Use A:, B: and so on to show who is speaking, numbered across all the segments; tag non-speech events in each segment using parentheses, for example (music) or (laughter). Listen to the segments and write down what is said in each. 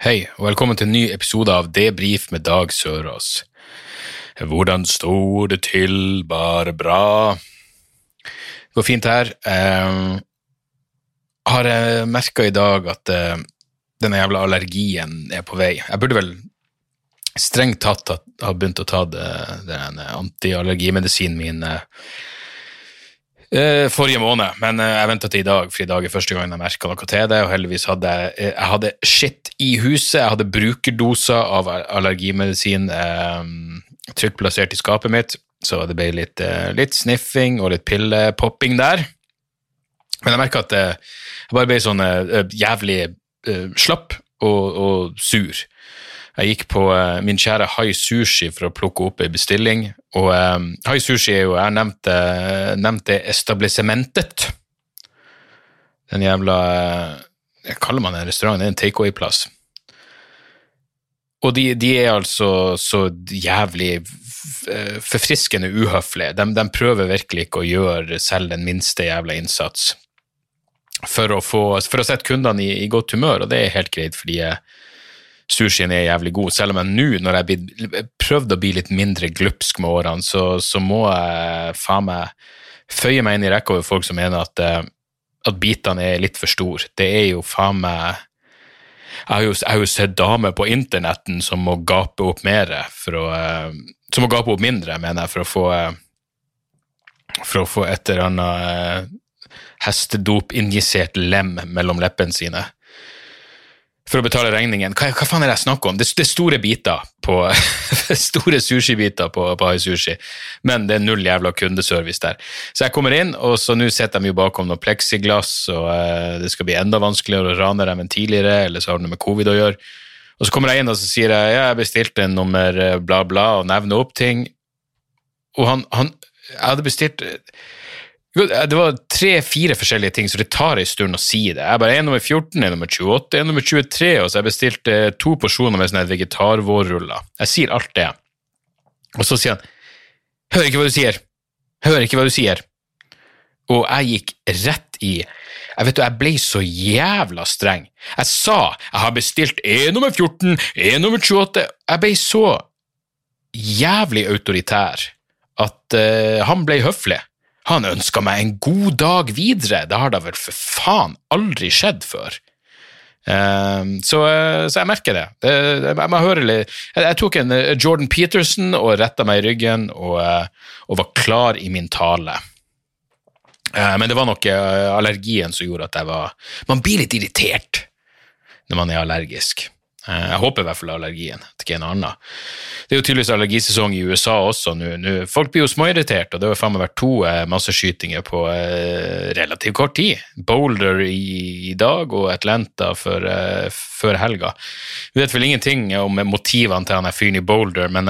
A: Hei, og velkommen til en ny episode av Debrif med Dag Sørås. Hvordan sto det til? Bare bra. Det går fint her. Eh, har jeg merka i dag at eh, denne jævla allergien er på vei. Jeg burde vel strengt tatt ha, begynt å ta det, den antiallergimedisinen min eh, eh, forrige måned, men eh, jeg venta til i dag, for i dag er første gang jeg merka noe til det, og heldigvis hadde jeg, eh, jeg hadde shit i huset. Jeg hadde brukerdoser av allergimedisin eh, trygt plassert i skapet mitt, så det ble litt, eh, litt sniffing og litt pillepopping der. Men jeg merka at jeg bare ble sånn jævlig slapp og, og sur. Jeg gikk på min kjære Hai Sushi for å plukke opp ei bestilling. Og um, Hai Sushi er jo Jeg nevnte, nevnte establissementet. Den jævla eh, Hva kaller man en restaurant? Det er en takeaway-plass. Og de, de er altså så jævlig forfriskende uhøflige. De, de prøver virkelig ikke å gjøre selv den minste jævla innsats for å, få, for å sette kundene i, i godt humør, og det er helt greit, fordi eh, sushien er jævlig god. Selv om jeg nå, når jeg har prøvde å bli litt mindre glupsk med årene, så, så må jeg faen meg føye meg inn i rekka over folk som mener at, eh, at bitene er litt for store. Det er jo faen meg jeg har, jo, jeg har jo sett damer på internetten som må gape opp mer for å eh, Som må gape opp mindre, mener jeg, for å få eh, For å få et eller annet hestedop-injisert lem mellom leppene sine. For å betale regningen. Hva, hva faen er det jeg snakker om? Det, er store biter på (laughs) Store sushibiter på, på Hai Sushi, men det er null jævla kundeservice der. Så jeg kommer inn, og så nå sitter de jo bakom noe pleksiglass, og eh, det skal bli enda vanskeligere å rane dem enn tidligere, eller så har det noe med covid å gjøre. Og så kommer jeg inn og så sier jeg, ja, jeg bestilte en nummer eh, bla, bla, og nevner opp ting. Og han, han Jeg hadde bestilt det var tre-fire forskjellige ting, så det tar en stund å si det. Jeg bare, er nummer 14, er nummer 28, er nummer 23, og så jeg bestilt eh, to porsjoner med sånne vegetarvårruller. Jeg sier alt det. Og så sier han, hører ikke hva du sier, hører ikke hva du sier. Og jeg gikk rett i jeg vet du, jeg ble så jævla streng. Jeg sa jeg har bestilt E nummer 14, E nummer 28. Jeg ble så jævlig autoritær at uh, han ble høflig. Han ønska meg en god dag videre. Det har da vel for faen aldri skjedd før. Ehm, så, eh, så jeg merker det. Jeg, jeg, høre litt. Jeg, tok en eh, Jordan Peterson og retta meg i ryggen og, eh, og var klar i min tale. Men det var nok allergien som gjorde at jeg var Man blir litt irritert når man er allergisk. Eh, Jeg håper i hvert fall allergien, ikke noe annet. Det er jo tydeligvis allergisesong i USA også nå. Folk blir jo småirritert, og det har faen meg vært to eh, masseskytinger på eh, relativt kort tid. Boulder i, dag og Atlanta eh, før helga. Vi vet vel ingenting om motivene til han er fyren i Boulder, men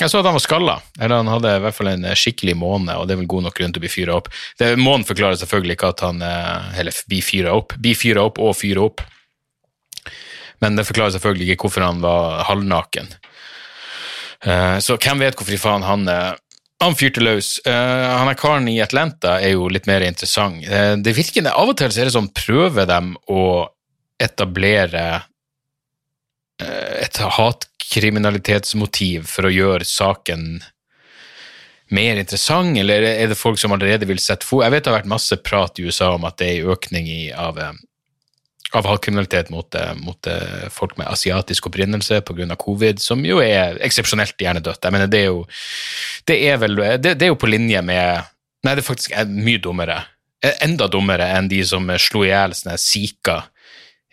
A: jeg så at han var skalla, eller han hadde i hvert fall en skikkelig måne, og det er vel god nok grunn til å bli fyra opp. Det, månen forklarer selvfølgelig ikke at han eller blir fyra opp, blir fyra opp og fyra opp. Men det forklarer selvfølgelig ikke hvorfor han var halvnaken. Eh, Så hvem vet hvorfor faen han han fyrte løs. Eh, han er karen i Atlanta er jo litt mer interessant. Eh, det virker, Av og til så er det sånn prøver dem å etablere et hatkriminalitetsmotiv for å gjøre saken mer interessant, eller er det folk som allerede vil sette fo... Jeg vet det har vært masse prat i USA om at det er en økning i, av, eh, all kriminalitet mot, eh, mot eh, folk med asiatisk opprinnelse pga. covid, som jo er eksepsjonelt hjernedødt. Jeg mener, det er jo det er vel det, det er jo på linje med Nei, det faktisk er mye dummere. Eh, Enda dummere enn de som eh, slo i hjel sånne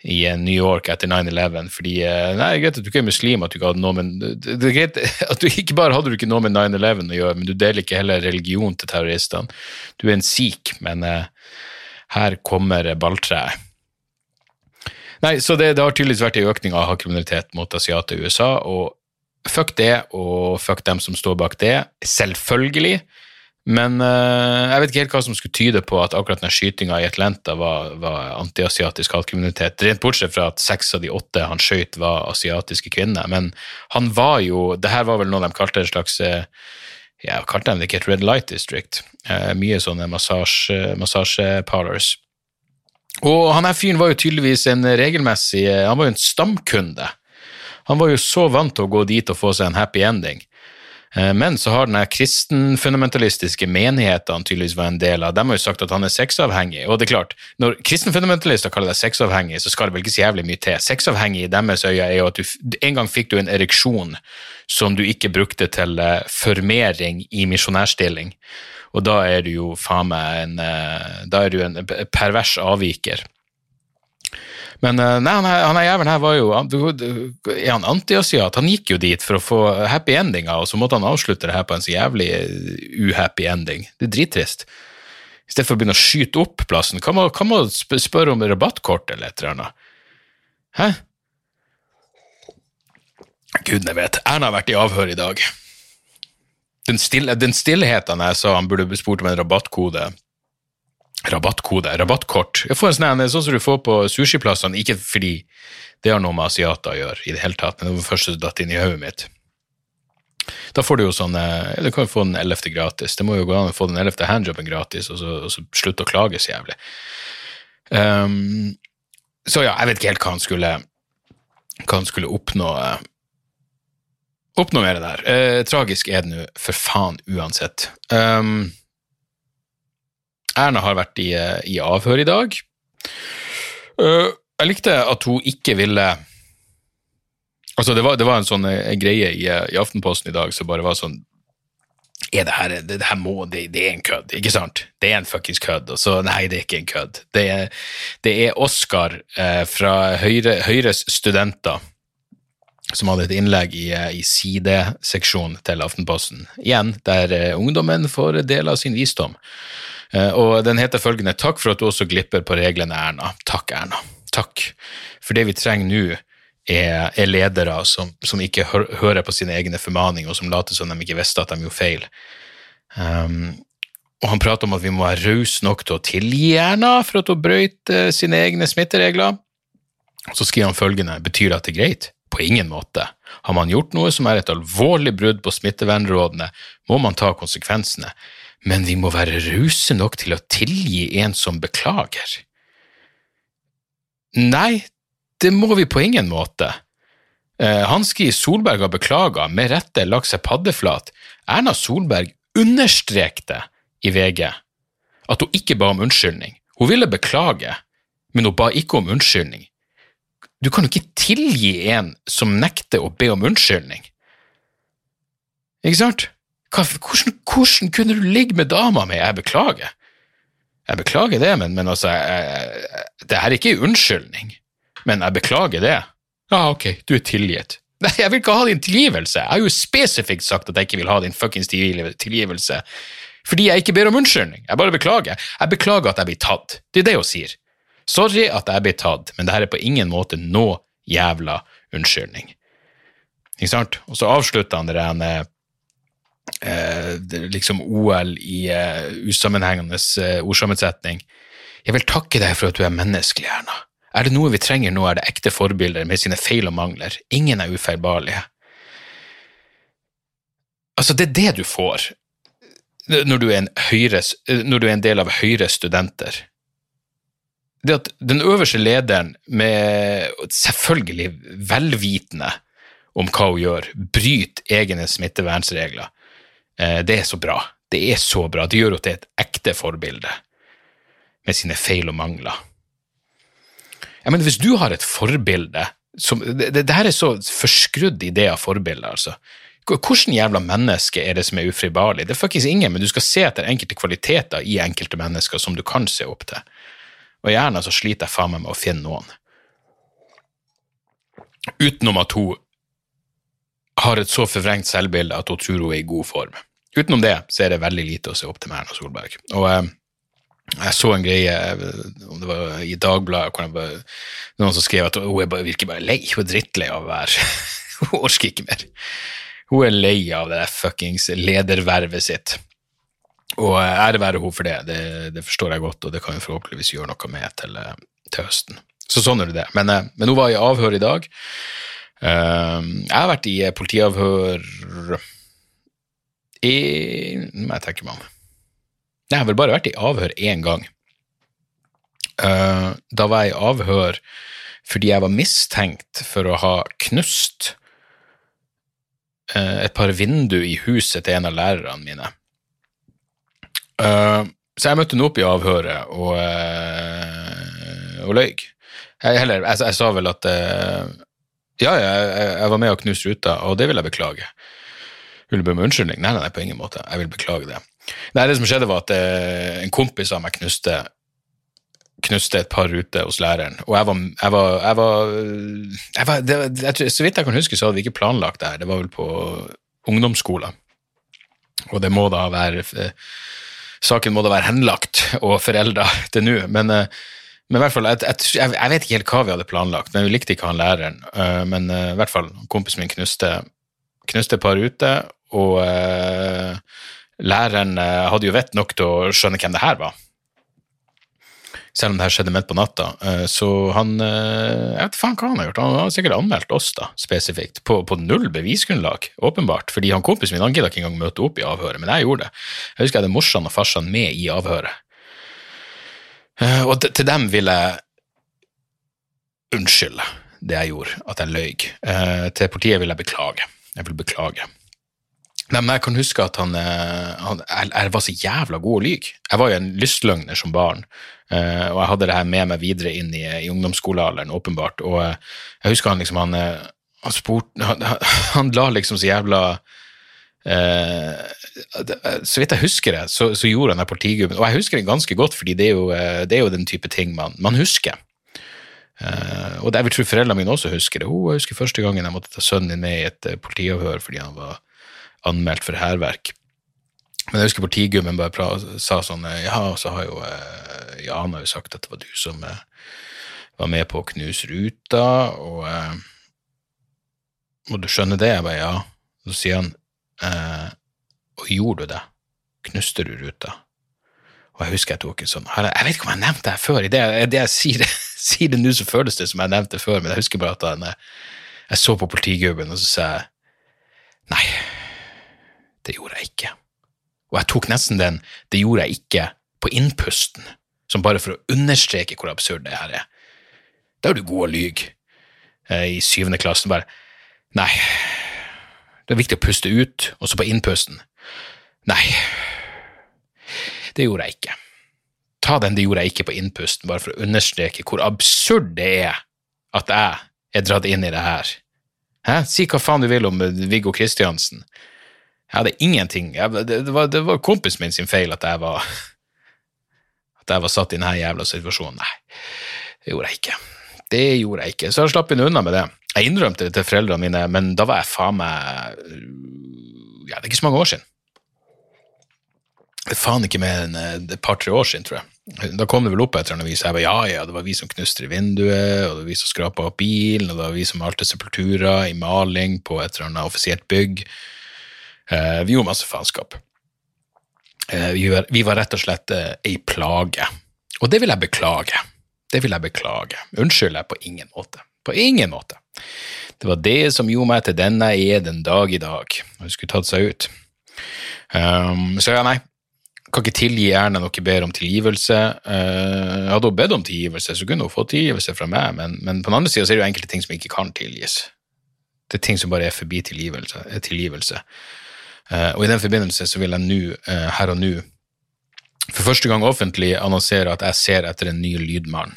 A: i eh, New York etter 9-11, fordi eh, Nei, er greit at du ikke er muslim, at du ikke hadde noe med det er greit (laughs) at du ikke bare hadde du ikke noe med 9-11 å gjøre, men du deler ikke heller religion til terroristene. Du er en sikh, men eh, her kommer balltreet. Nei, så det, det har tydeligvis vært en økning av kriminalitet mot asiater i USA, og fuck det, og fuck dem som står bak det. Selvfølgelig. Men uh, jeg vet ikke helt hva som skulle tyde på at akkurat den skytinga i Atlanta var, var antiasiatisk hatkriminalitet. Rent bortsett fra at seks av de åtte han skøyt, var asiatiske kvinner. Men han var jo Det her var vel noe de kalte en slags uh, ja, kalte de det ikke et Red Light District? Uh, mye sånne massasjeparlors. Og han her fyren var jo tydeligvis en regelmessig Han var jo en stamkunde. Han var jo så vant til å gå dit og få seg en happy ending. Eh, men så har den kristenfundamentalistiske menigheten tydeligvis var en del av, de har jo sagt at han er sexavhengig. Og det er klart, når kristenfundamentalister kaller deg sexavhengig, så skal det vel ikke så jævlig mye til. Sexavhengig i deres øyne er jo at du en gang fikk du en ereksjon som du ikke brukte til eh, formering i misjonærstilling. Og da er du jo faen meg en, eh, da er du en pervers avviker. Men eh, nei, han, han jævelen her var jo Er han antiasiat? Han gikk jo dit for å få happy endinger, og så måtte han avslutte det her på en så jævlig eh, uhappy ending. Det er drittrist. I stedet for å begynne å skyte opp plassen, man, kan man spørre om rabattkort eller et eller annet? Hæ? Gudene vet. Erna har vært i avhør i dag. Den, stille, den stillheten jeg sa han burde spurt om en rabattkode Rabattkode, rabattkort. Jeg får en sånn, sånn som du får på sushiplassene, ikke fordi det har noe med asiater å gjøre i det hele tatt, men det var det som datt inn i hodet mitt. Da får du jo sånn Du kan jo få den ellevte gratis. Det må jo gå an å få den ellevte handjobben gratis, og så, og så slutte å klage så jævlig. Um, så ja, jeg vet ikke helt hva han skulle, hva han skulle oppnå. Oppnå mer der. Eh, tragisk er det nå, for faen uansett. Um, Erna har vært i, i avhør i dag. Uh, jeg likte at hun ikke ville Altså, det var, det var en sånn en greie i, i, Aftenposten i dag som bare var sånn er det her, det, det her må, det, det, er en kødd, ikke sant? Det er en fuckings kødd. Og så nei, det er ikke en kødd. Det er, det er Oskar eh, fra Høyre, Høyres studenter som hadde et innlegg i, eh, i sideseksjonen til Aftenposten. Igjen, der eh, ungdommen får del av sin visdom. Eh, og den heter følgende Takk for at du også glipper på reglene, Erna. Takk, Erna. Takk. For det vi trenger nå, er, er, ledere som, som ikke hører på sine egne formaninger, og som later som de ikke visste at de gjorde feil. Um, og han prater om at vi må være rause nok til å tilgi Erna for at hun brøyt sine egne smitteregler. Og så skriver han følgende Betyr det at det er greit? På ingen måte. Har man gjort noe som er et alvorlig brudd på smittevernrådene, må man ta konsekvensene men vi må være rause nok til å tilgi en som beklager. Nei, det må vi på ingen måte. Hanski han skriver Solberg har beklaga, med rette lagt seg paddeflat. Erna Solberg understrekte i VG at hun ikke ba om unnskyldning. Hun ville beklage, men hun ba ikke om unnskyldning. Du kan jo ikke tilgi en som nekter å be om unnskyldning. Ikke sant? Hvordan, hvordan, kunne du ligge med dama mi? Jeg beklager. Jeg beklager det, men, men altså jeg, Det her er ikke unnskyldning, men jeg beklager det. Ja, ok, du er tilgitt. (laughs) Nei, jeg vil ikke ha din tilgivelse. Jeg har jo spesifikt sagt at jeg ikke vil ha din fuckings tilgivelse fordi jeg ikke ber om unnskyldning. Jeg bare beklager. Jeg beklager at jeg blir tatt. Det er det hun sier. Sorry at jeg blir tatt, men det her er på ingen måte noe jævla unnskyldning. Ikke sant? Og så avslutter han det rene eh, liksom OL i eh, usammenhengende eh, ordsammensetning. Jeg vil takke deg for at du er menneskelig, Erna. Er det noe vi trenger nå, er det ekte forbilder med sine feil og mangler. Ingen er ufeilbarlige. Altså, det er det du får når du er en, høyres, når du er en del av Høyres studenter. Det at den øverste lederen, med selvfølgelig velvitende om hva hun gjør, bryter egne smittevernsregler, Eh, det er så bra. Det er så bra. Det gjør det er et ekte forbilde, med sine feil og mangler. Jeg mener, hvis du har et forbilde som, det, det, her er så forskrudd idé av forbilde, altså. Hvordan jævla menneske er det som er ufribarlig? Det er faktisk ingen, men du skal se etter enkelte kvaliteter i enkelte mennesker som du kan se opp til. Og gjerne så sliter jeg faen meg med å finne noen. Utenom at hun har et så forvrengt selvbilde at hun tror hun er i god form. Utenom det så er det veldig lite å se opp til Erna Solberg. Og eh, Jeg så en greie, om det var i Dagbladet, hvor var noen som skrev at hun bare, virker bare lei. Hun er drittlei av å være (laughs) Hun orker ikke mer. Hun er lei av det der fuckings ledervervet sitt. Og ære være henne for det. det, det forstår jeg godt, og det kan jo forhåpentligvis gjøre noe med til, til høsten. Så sånn er det. Men, men hun var i avhør i dag. Jeg har vært i politiavhør i Nå må jeg tenke meg om. Jeg har vel bare vært i avhør én gang. Da var jeg i avhør fordi jeg var mistenkt for å ha knust et par vinduer i huset til en av lærerne mine. Uh, så jeg møtte henne opp i avhøret og, og løy. Jeg, heller, jeg, jeg, sa vel at ja, jeg, jeg var med og knuste ruta, og det vil jeg beklage. Vil du be om unnskyldning? Nei, nei, nei, på ingen måte. Jeg vil beklage det. Nei, det som skjedde, var at uh, en kompis av meg knuste, knuste et par ruter hos læreren. Og jeg var, jeg var, jeg var, jeg var det, Så vidt jeg kan huske, så hadde vi ikke planlagt det her. Det var vel på ungdomsskolen. Og det må da være Saken må da være henlagt og forelda til nå. Men, eh, men, i hvert fall, jeg, jeg, jeg, vet ikke helt hva vi hadde planlagt, men vi likte ikke han læreren. Men i hvert fall, kompisen min knuste, knuste et par ruter, og læreren eh, hadde jo vett nok til å skjønne hvem det her var. Selv om det her skjedde midt på natta. Eh, så han eh, Jeg vet faen hva han har gjort. Han har sikkert anmeldt oss, da, spesifikt. På, på null bevisgrunnlag, åpenbart. Fordi han kompisen min han gidda ikke engang møte opp i avhøret, men jeg gjorde det. Jeg husker jeg hadde morsan og farsan med i avhøret. Og til dem vil jeg unnskylde det jeg gjorde, at jeg løy. Til politiet vil jeg beklage. Jeg vil beklage. Nei, men Jeg kan huske at han, eh, han jeg, var så jævla god å lyge. Jeg var jo en lystløgner som barn, eh, og jeg hadde det her med meg videre inn i, i ungdomsskolealderen, åpenbart. Og eh, jeg husker han liksom han, han, spurte han, (laughs) han la liksom så jævla eh, Så vidt jeg husker det, så, så gjorde han det partigubben. Og jeg husker det ganske godt, fordi det er jo, det er jo den type ting man, man husker. Uh, og det, jeg vil tro foreldrene mine også husker det. Hun, jeg husker første gangen jeg måtte ta sønnen din med i et politiavhør fordi han var anmeldt for hærverk. Men jeg husker politigummen bare pra, sa sånn Ja, og så har jo eh, har jo sagt at det var du som eh, var med på å knuse ruta, og eh, Og du skjønner det? Jeg bare ja. Så sier han eh, Og gjorde du det? Knuste du ruta? Og jeg husker jeg tok en sånn Jeg vet ikke om jeg nevnte det før. I det, det jeg sier (laughs) sier det nå, så føles det som jeg nevnte det før, men jeg husker bare at han, eh, jeg så på politigubben, og så sa jeg nei. Det gjorde jeg ikke. Og jeg tok nesten den 'det gjorde jeg ikke' på innpusten, som bare for å understreke hvor absurd det her er. Da er du god å lyge eh, i syvende klassen Bare Nei, det er viktig å puste ut, og så på innpusten. Nei, det gjorde jeg ikke. Ta den 'det gjorde jeg ikke' på innpusten, bare for å understreke hvor absurd det er at jeg er dratt inn i det her. Hæ? Si hva faen du vil om Viggo Kristiansen. Jeg hadde ingenting jeg, det, det, var, det var kompisen min sin feil at jeg var at jeg var satt i denne jævla situasjonen. Nei, det gjorde jeg ikke. Det gjorde jeg ikke. Så jeg slapp inn unna med det. Jeg innrømte det til foreldrene mine, men da var jeg faen meg Ja, det er ikke så mange år siden. Det er faen ikke mer enn eh, et par-tre år siden, tror jeg. Da kom det vel opp et eller annet vis. Jeg bare, ja, ja, det var vi som knuste i vinduet, og det var vi som skrapa opp bilen, og det var vi som malte sepulturer i maling på et eller annet offisielt bygg. Eh, vi gjorde masse faenskap. Eh, vi, var rett og slett eh, ei plage. Og det vil jeg beklage. Det vil jeg beklage. Unnskylder jeg på ingen måte. På ingen måte. Det var det som gjorde meg til den jeg er den dag i dag. Hun skulle tatt seg ut. Um, så ja, nei. Kan ikke tilgi Erna noe bedre om tilgivelse. Uh, hadde hun bedt om tilgivelse, så kunne hun fått tilgivelse fra meg, men, men på den andre sida er det jo enkelte ting som ikke kan tilgis. Det er ting som bare er forbi tilgivelse. tilgivelse. Eh, og i den forbindelse så vil jeg nå, eh, her og nå, for første gang offentlig annonsere at jeg ser etter en ny lydmann.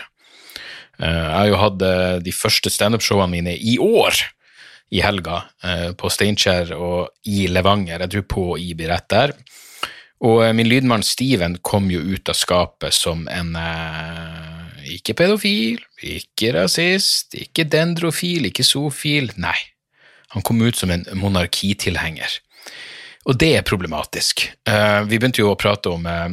A: Eh, jeg har jo hatt de første standup-showene mine i år i helga, på Steinkjer og i Levanger. Jeg tror på I blir rett der. Og min lydmann Steven kom jo ut av skapet som en ikke pedofil, ikke rasist, ikke dendrofil, ikke zoofil. Nei, han kom ut som en monarkitilhenger. Og det er problematisk. Uh, vi begynte jo å prate om uh,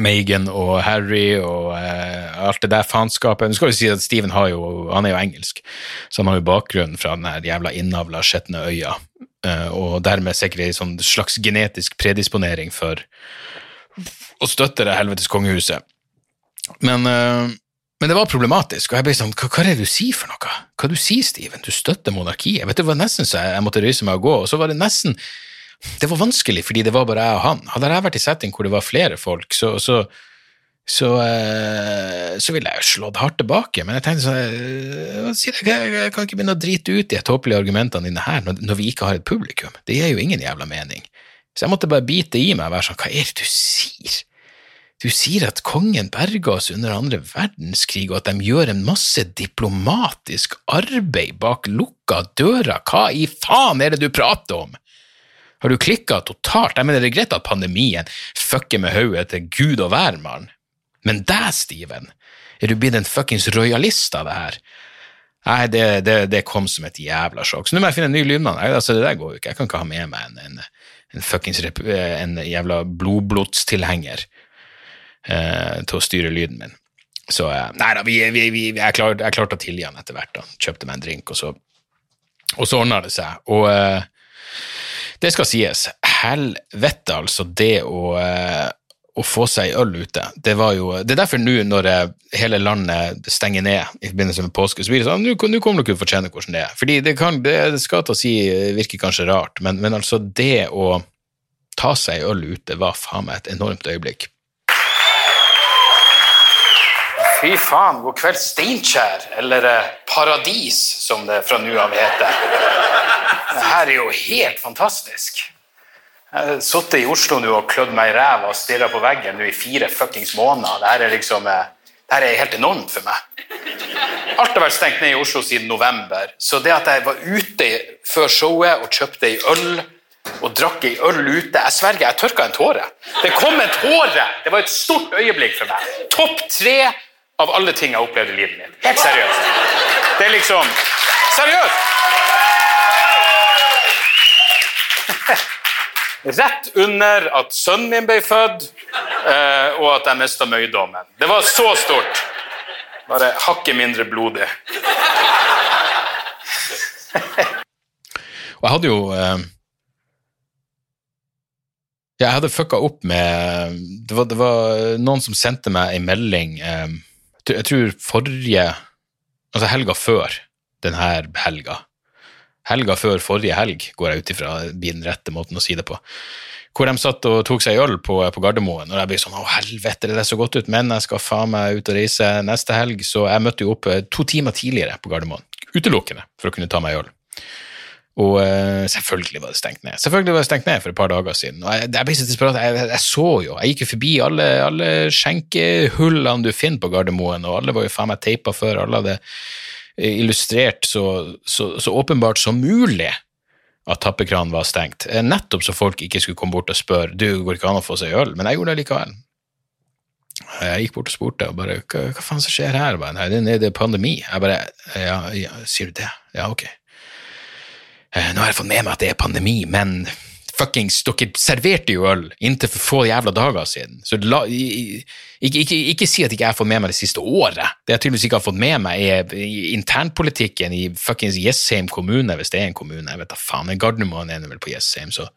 A: Megan og Harry og uh, alt det der faenskapet. Nå skal vi si at Steven har jo, han er jo engelsk, så han har jo bakgrunnen fra den jævla innavla skjetne øya, eh, og dermed sikkert en sånn slags genetisk predisponering for å støtte det helvetes kongehuset. Men, eh, men det var problematisk, og jeg ble sånn, hva, hva er det du sier for noe? Hva du sier, Steven? Du støtter monarkiet? Vet du, Det var nesten så jeg, jeg måtte røyse meg og gå, og så var det nesten det var vanskelig fordi det var bare jeg og han. Hadde jeg vært i setting hvor det var flere folk, så, så, så, eh, så ville jeg slått hardt tilbake. Men jeg tenkte sånn eh, jeg, kan ikke begynne å drite ut de tåpelige argumentene dine her når, vi ikke har et publikum. Det gir jo ingen jævla mening. Så jeg måtte bare bite i meg og være sånn, hva er det du sier? Du sier at kongen berga oss under andre verdenskrig, og at de gjør en masse diplomatisk arbeid bak lukka dører. Hva i faen er det du prater om? Har du klikka totalt? Jeg mener, det er greit at pandemien fucker med hodet til gud og hvermann, men deg, Steven, er du blitt en fuckings rojalist av det her? Nei, det, det, det, kom som et jævla sjokk. Så nå må jeg finne en ny lydmann. Altså, det der går jo ikke. Jeg kan ikke ha med meg en, en, en fuckings en jævla blodblodstilhenger eh, til å styre lyden min. Så eh, nei da, vi, vi, vi, jeg klarte klar å tilgi han etter hvert. da. Kjøpte meg en drink, og så, og så ordna det seg. Og eh, det skal sies. Helvete, altså, det å, eh, å få seg øl ute. Det jo, det er derfor nå når hele landet stenger ned i forbindelse med påske, så blir det sånn nå kommer dere til å fortjene hvordan det er. Fordi det, kan, det skal til å si virker kanskje rart, men, men altså det å ta seg øl ute var faen meg et enormt øyeblikk. Fy faen, god kveld, Steinkjer, eller eh, Paradis, som det fra nå av heter. Det her er jo helt fantastisk. Jeg har sittet i Oslo nå og klødd meg i ræva og stirra på veggen nå i fire fuckings måneder. Det her er liksom eh, det her er helt enormt for meg. Alt har vært stengt ned i Oslo siden november. Så det at jeg var ute før showet og kjøpte ei øl og drakk ei øl ute Jeg sverger, jeg tørka en tåre. Det kom en tåre! Det var et stort øyeblikk for meg. Topp tre av alle ting jeg har opplevd i livet mitt. Helt seriøst. Det er liksom Seriøst! (laughs) Rett under at sønnen min ble født, eh, og at jeg mista møydommen. Det var så stort. Bare hakket mindre blodig. og jeg hadde jo eh, Jeg hadde fucka opp med det var, det var, noen som sendte meg en melding eh, Jeg tror forrige Altså helga før denne helga helga før forrige helg, går jeg ut ifra blir den rette måten å si det på. Hvor de satt og tok seg øl på, på Gardermoen, og jeg ble sånn 'Å, helvete, det er så godt ut', men jeg skal faen meg ut og reise neste helg, så jeg møtte jo opp eh, to timer tidligere på Gardermoen. Utelukkende for å kunne ta meg øl. Og uh, selvfølgelig var det stengt ned. Selvfølgelig var det stengt ned for et par dager siden. Og jeg, jeg så jeg, jeg, så jo, jeg gikk jo forbi alle, alle skjenkehullene du finner på Gardermoen, og alle var jo faen meg teipa før. Alle hadde illustrert så, så, så, åpenbart som mulig at tappekranen var stengt. Eh, nettopp så folk ikke skulle komme bort og spørre du, går ikke an å få seg øl, men jeg gjorde det likevel. Jeg gikk bort og spurte og bare hva, hva faen som skjer her? Bare, Nei, det, det er pandemi. Jeg bare ja, ja, sier du det? Ja, ok. Eh, nå har jeg fått med meg at det er pandemi, men fuckings Dere serverte jo øl inntil for få jævla dager siden. Så la, ikke, ikke, ikke, si at ikke jeg har fått med meg det siste året. Det jeg tydeligvis ikke har fått med meg, er internpolitikken i fuckings Jessheim kommune, hvis det er en kommune. Jeg vet da faen. Gardermoen er vel på Jessheim, så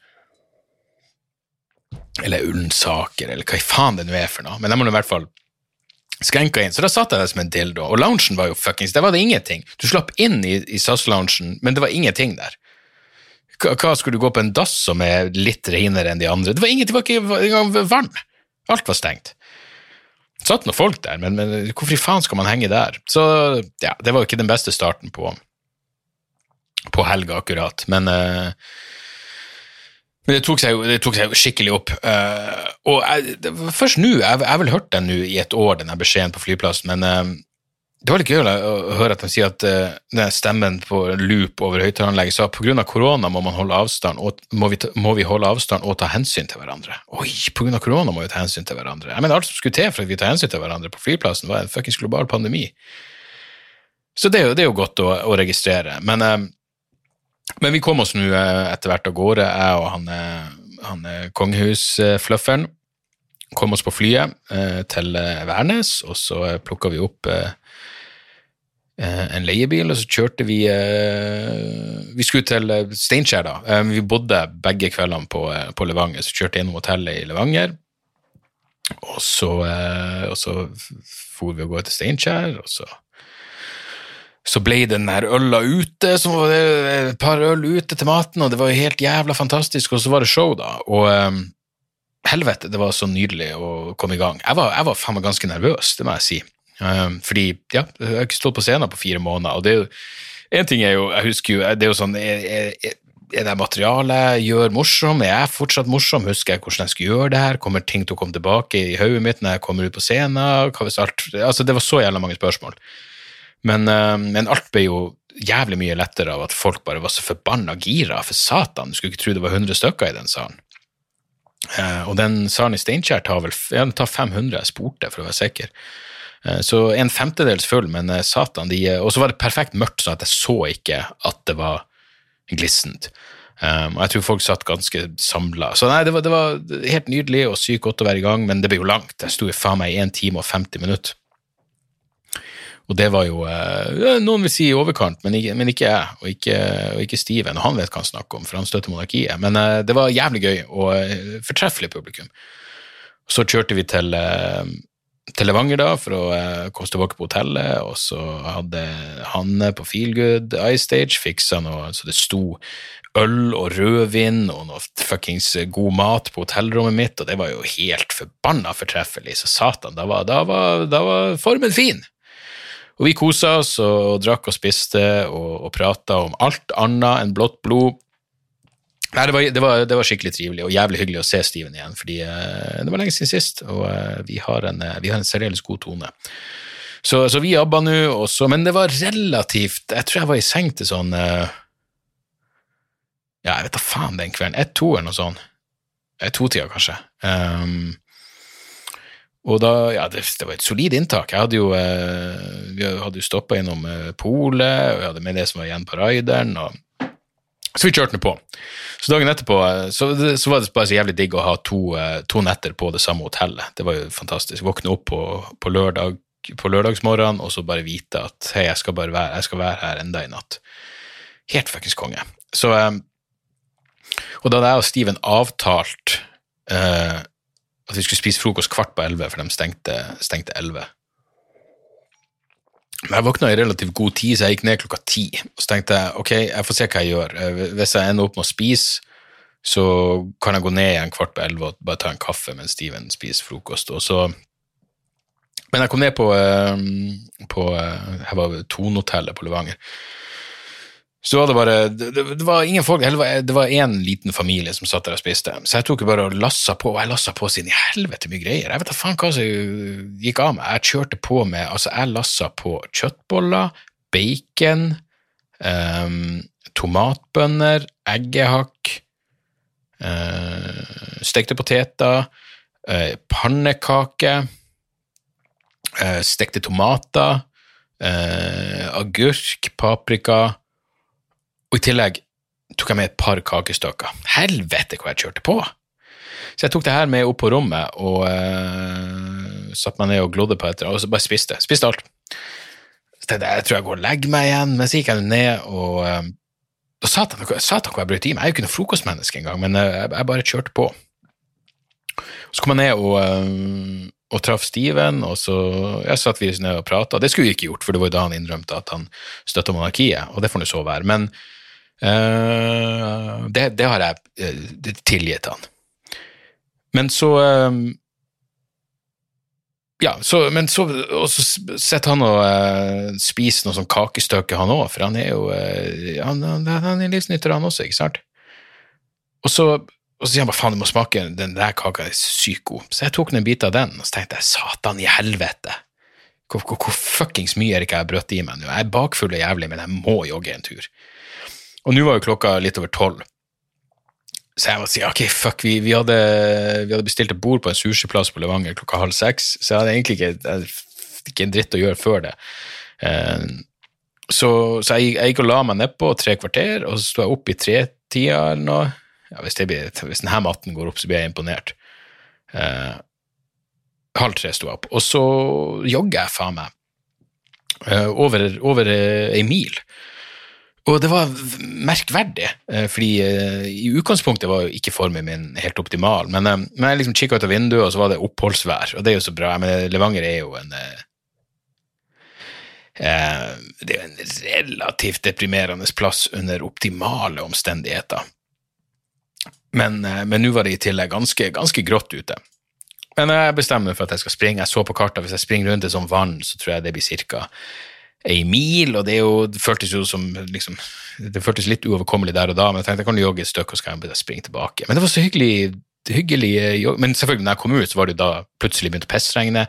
A: Eller Ullensaker, eller hva i faen det nå er for noe. Men jeg må i hvert fall skrenka inn. Så da satt jeg der som en dildo, og loungen var jo fuckings Der var det ingenting. Du slapp inn i, i SAS-loungen, men det var ingenting der. Hva skulle du gå på en dass som er litt renere enn de andre? Det var ingenting, det var ikke engang vann. Alt var stengt. Det satt noen folk der, men, men, hvorfor i faen skal man henge der? Så ja, det var jo ikke den beste starten på, på helga, akkurat. Men, uh, men det, tok seg, det tok seg jo skikkelig opp. Uh, og jeg, det, først nå, jeg har vel hørt den nå i et år, den beskjeden på flyplassen, men uh, det var litt gøy å høre at de sier at uh, stemmen på loop over høyttaleranlegget sa pga. korona må man holde avstand, og må vi, ta, må vi, holde avstand og ta hensyn til hverandre. Oi, pga. korona må vi ta hensyn til hverandre. Jeg mener, Alt som skulle til for at vi tar hensyn til hverandre på flyplassen, var en fuckings global pandemi. Så det er jo, det er jo godt å, å registrere. Men, uh, men, vi kom oss nå uh, etter hvert av gårde, jeg og han, han kongehusflufferen. kom oss på flyet til Værnes, og så plukka vi opp en leiebil, og så kjørte vi eh, Vi skulle til eh, Steinkjer, da. Eh, vi bodde begge kveldene på, eh, på Levanger, så kjørte jeg innom hotellet i Levanger. Og så, eh, og så for vi og gårde til Steinkjer, og så så ble den der øla ute, så var et par øl ute til maten, og det var helt jævla fantastisk, og så var det show, da. Og helvete, det var så nydelig å komme i gang. Jeg var, jeg var faen meg ganske nervøs, det må jeg si. Um, fordi, ja, jeg har ikke stått på scenen på fire måneder, og det er jo En ting er jo, jeg husker jo, det er jo sånn er, er, er det materialet jeg gjør morsom? Er jeg fortsatt morsom? Husker jeg hvordan jeg skulle gjøre det her? Kommer ting til å komme tilbake i hodet mitt når jeg kommer ut på scenen? Hva hvis alt Altså, det var så jævla mange spørsmål. Men, eh, men, alt ble jo jævlig mye lettere av at folk bare var så forbanna gira. For satan, du skulle ikke tro det var 100 stykker i den salen. Eh, og den salen i Steinkjer tar vel ja, tar 500, jeg spurte for å være sikker. Eh, så en femtedels full, men satan, de Og så var det perfekt mørkt, sånn at jeg så ikke at det var glissent. Og jeg tror folk satt ganske samla. Så nei, det var, det var, helt nydelig og sykt godt å være i gang, men det ble jo langt. Jeg sto faen meg i 1 time og 50 minutter. Og det var jo eh, Noen vil si i overkant, men ikke, men ikke jeg, og ikke, og ikke, Steven. Og han vet hva han snakker om, for han støtter monarkiet. Men eh, det var jævlig gøy og eh, fortreffelig publikum. Så kjørte vi til, eh, til Levanger da, for å eh, komme tilbake på hotellet, og så hadde Hanne på Feelgood iStage fiksa noe så det sto øl og rødvin og noe fuckings god mat på hotellrommet mitt, og det var jo helt forbanna fortreffelig, så satan, da var, da var, da var formen fin. Og vi kosa oss og drakk og spiste og, og prata om alt annet enn blått blod. Nei, det var, det, var, det var, skikkelig trivelig og jævlig hyggelig å se Steven igjen, fordi uh, det var lenge siden sist, og uh, vi har en, uh, en særdeles god tone. Så, så vi jobba nå, også, men det var relativt Jeg tror jeg var i seng til sånn Ja, jeg vet da faen den kvelden. Ett-to eller noe sånt. To-tida, kanskje. Um, og da, ja, det, det, var et solid inntak. Jeg hadde jo, eh, vi jo stoppa innom eh, polet, og jeg hadde med det som var igjen på rideren. Og, så vi kjørte nå på. Så dagen etterpå eh, så, så, var det bare så jævlig digg å ha to, eh, to, netter på det samme hotellet. Det var jo fantastisk. Våkne opp på, på, lørdag, på lørdagsmorgenen og så bare vite at hei, jeg skal bare være, skal være her enda i natt. Helt fuckings konge. Så, eh, og da hadde jeg og Steven avtalt uh, at vi skulle spise frokost kvart på elleve, for de stengte, stengte elleve. Jeg våkna i relativt god tid, så jeg gikk ned klokka ti. Og så tenkte jeg ok, jeg får se hva jeg gjør. Eh, hvis jeg ender opp med å spise, så kan jeg gå ned igjen kvart på elleve og bare ta en kaffe mens Steven spiser frokost. Og så Men jeg kom ned på, eh, på eh, Her var Tonehotellet på Levanger så var det bare det, det var ingen folk, det var én liten familie som satt der og spiste. Så jeg tok bare og lassa på, og jeg lassa på siden i helvete mye greier. Jeg vet da faen hva som gikk av meg. Jeg kjørte på med Altså, jeg lassa på kjøttboller, bacon, um, tomatbønner, eggehakk, uh, stekte poteter, uh, pannekake, uh, stekte tomater, agurk, paprika og i tillegg tok jeg med et par kakestykker. Helvete hvor jeg kjørte på! Så jeg tok det her med opp på rommet og uh, satte meg ned og glodde på etter, og så bare spiste. Spiste alt. Så tenkte jeg jeg tror jeg går og legger meg igjen, men så gikk jeg ned og uh, og satan, satan hvor jeg brøt i meg. Jeg er jo ikke noe frokostmenneske engang, men jeg, jeg bare kjørte på. Så kom jeg ned og, og traff Steven, og så jeg satt vi ned og prata. Det skulle vi ikke gjort, for det var jo da han innrømte at han støtta monarkiet, og det får nå så være. Men det, det, har jeg uh, tilgitt han. Men så uh, Ja, så, men så, og så sitter han og spiser noe sånn kakestykke, han òg, for han er jo han, han, han er livsnytter, han også, ikke sant? Og så, og så sier han bare faen, du må smake, den der kaka er sykt god. Så jeg tok en bit av den, og så tenkte jeg satan i helvete. Hvor, hvor, hvor fuckings mye er det ikke jeg har brøtt i meg nå? Jeg er bakfull og jævlig, men jeg må jogge en tur. Og nå var jo klokka litt over tolv. Så jeg må si ok, fuck, vi, vi, hadde, vi hadde, bestilt et bord på en sushiplass på Levanger klokka halv seks, så jeg hadde egentlig ikke, ikke en dritt å gjøre før det. Uh, så, så jeg, jeg, gikk og la meg nedpå tre kvarter, og så sto jeg opp i tretida eller noe. Ja, hvis, blir, hvis denne matten går opp, så blir jeg imponert. Uh, Halv tre sto jeg opp. Og så jogger jeg faen meg eh, over, over eh, ei mil. Og det var merkverdig, eh, fordi eh, i utgangspunktet var jo ikke formen min helt optimal, men, eh, men jeg liksom kikka ut av vinduet, og så var det oppholdsvær, og det er jo så bra. Men Levanger er jo en eh, Det er jo en relativt deprimerende plass under optimale omstendigheter. Men nå var det i tillegg ganske, ganske grått ute. Men jeg bestemmer meg for at jeg skal springe. Jeg så på kartet, hvis jeg springer rundt et sånt vann, så tror jeg det blir cirka ei mil, og det, jo, det føltes jo som liksom, Det føltes litt uoverkommelig der og da, men jeg tenkte jeg kan jogge et stykke, og så kan jeg springe tilbake. Men det var så hyggelig, hyggelig eh, jogg. Men selvfølgelig, når jeg kom ut, så var det da plutselig begynt å pissregne.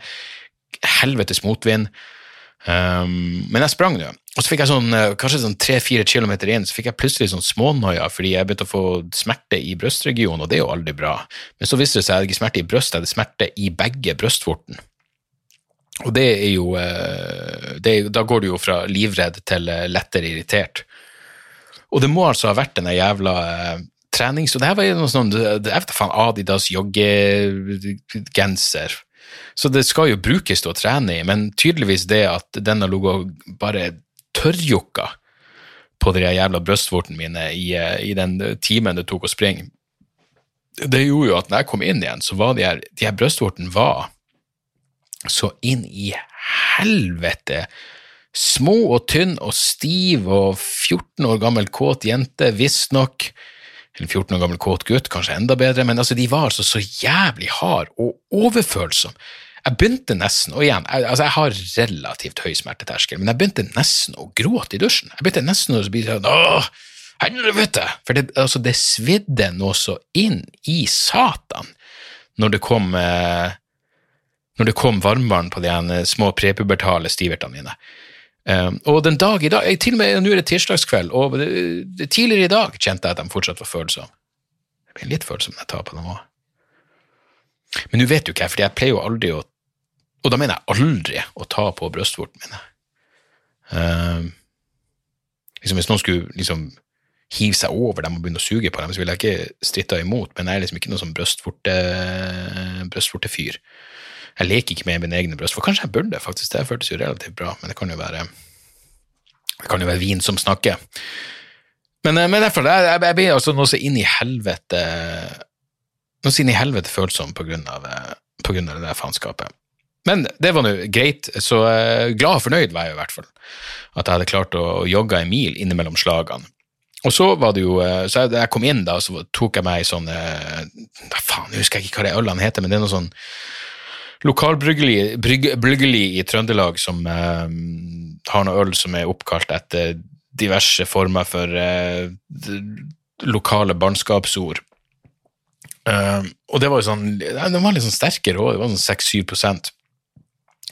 A: Helvetes motvind. Um, men jeg sprang nå, og så fikk jeg sånn, eh, kanskje sånn tre-fire kilometer inn, så fikk jeg plutselig sånn smånoia fordi jeg begynte å få smerte i brystregionen, og det er jo aldri bra. Men så viste det seg at jeg hadde ikke smerte i brystet, jeg hadde smerte i begge brystvorten. Og det er jo, eh, det Da går du jo fra livredd til eh, lettere irritert. Og det må altså ha vært denne jævla eh, trenings... Og det her var jo noe sånn Jeg vet faen, Adidas joggegenser. Så det skal jo brukes til å trene i, men tydeligvis det at den har ligget og bare tørrjokka på de jævla brystvortene mine i, eh, i den timen det tok å springe, det gjorde jo at når jeg kom inn igjen, så var de her, de her brystvortene så inn i helvete små og tynn og stiv og 14 år gammel kåt jente, visstnok. Eller 14 år gammel kåt gutt, kanskje enda bedre, men altså, de var altså så jævlig hard og overfølsom. Jeg begynte nesten, og igjen, jeg, altså, jeg har relativt høy smerteterskel, men jeg begynte nesten å gråte i dusjen. Jeg begynte nesten å bli sånn åh, helvete! For det, altså, det svidde noe så inn i satan når det kom eh, når det kom varmvann på de små prepubertale stivertene mine. Um, og den dag i dag, til og med nå er det tirsdagskveld, og tidligere i dag kjente jeg at de fortsatt var følsomme. Jeg blir litt følsom når jeg tar på dem òg. Men nå vet jo ikke jeg, for jeg pleier jo aldri å Og da mener jeg aldri å ta på brystvortene mine. Um, liksom hvis noen skulle liksom hive seg over dem og begynne å suge på dem, så ville jeg ikke stritta imot, men jeg er liksom ikke noen sånn brystvortefyr. brystvortefyr. Jeg leker ikke med mine egne bryst, for kanskje jeg burde, faktisk. Det føltes jo relativt bra, men det kan jo være det kan jo være vin som snakker. Men, eh, men derfor, jeg, jeg, jeg blir altså noe så inn i helvete noe så inn i helvete følsom på grunn av, eh, på grunn av det der faenskapet. Men det var nå greit, så eh, glad og fornøyd var jeg i hvert fall. At jeg hadde klart å, å jogge en mil innimellom slagene. Og så var det jo, så jeg, jeg kom inn da, så tok jeg meg ei sånn Faen, jeg husker ikke hva det ølene heter, men det er noe sånn lokalbryggeri brygg, i Trøndelag som eh, har noe øl som er oppkalt etter diverse former for eh, lokale barnskapsord. Eh, og det var jo sånn, den var litt sånn sterkere òg, det var sånn 6-7 prosent.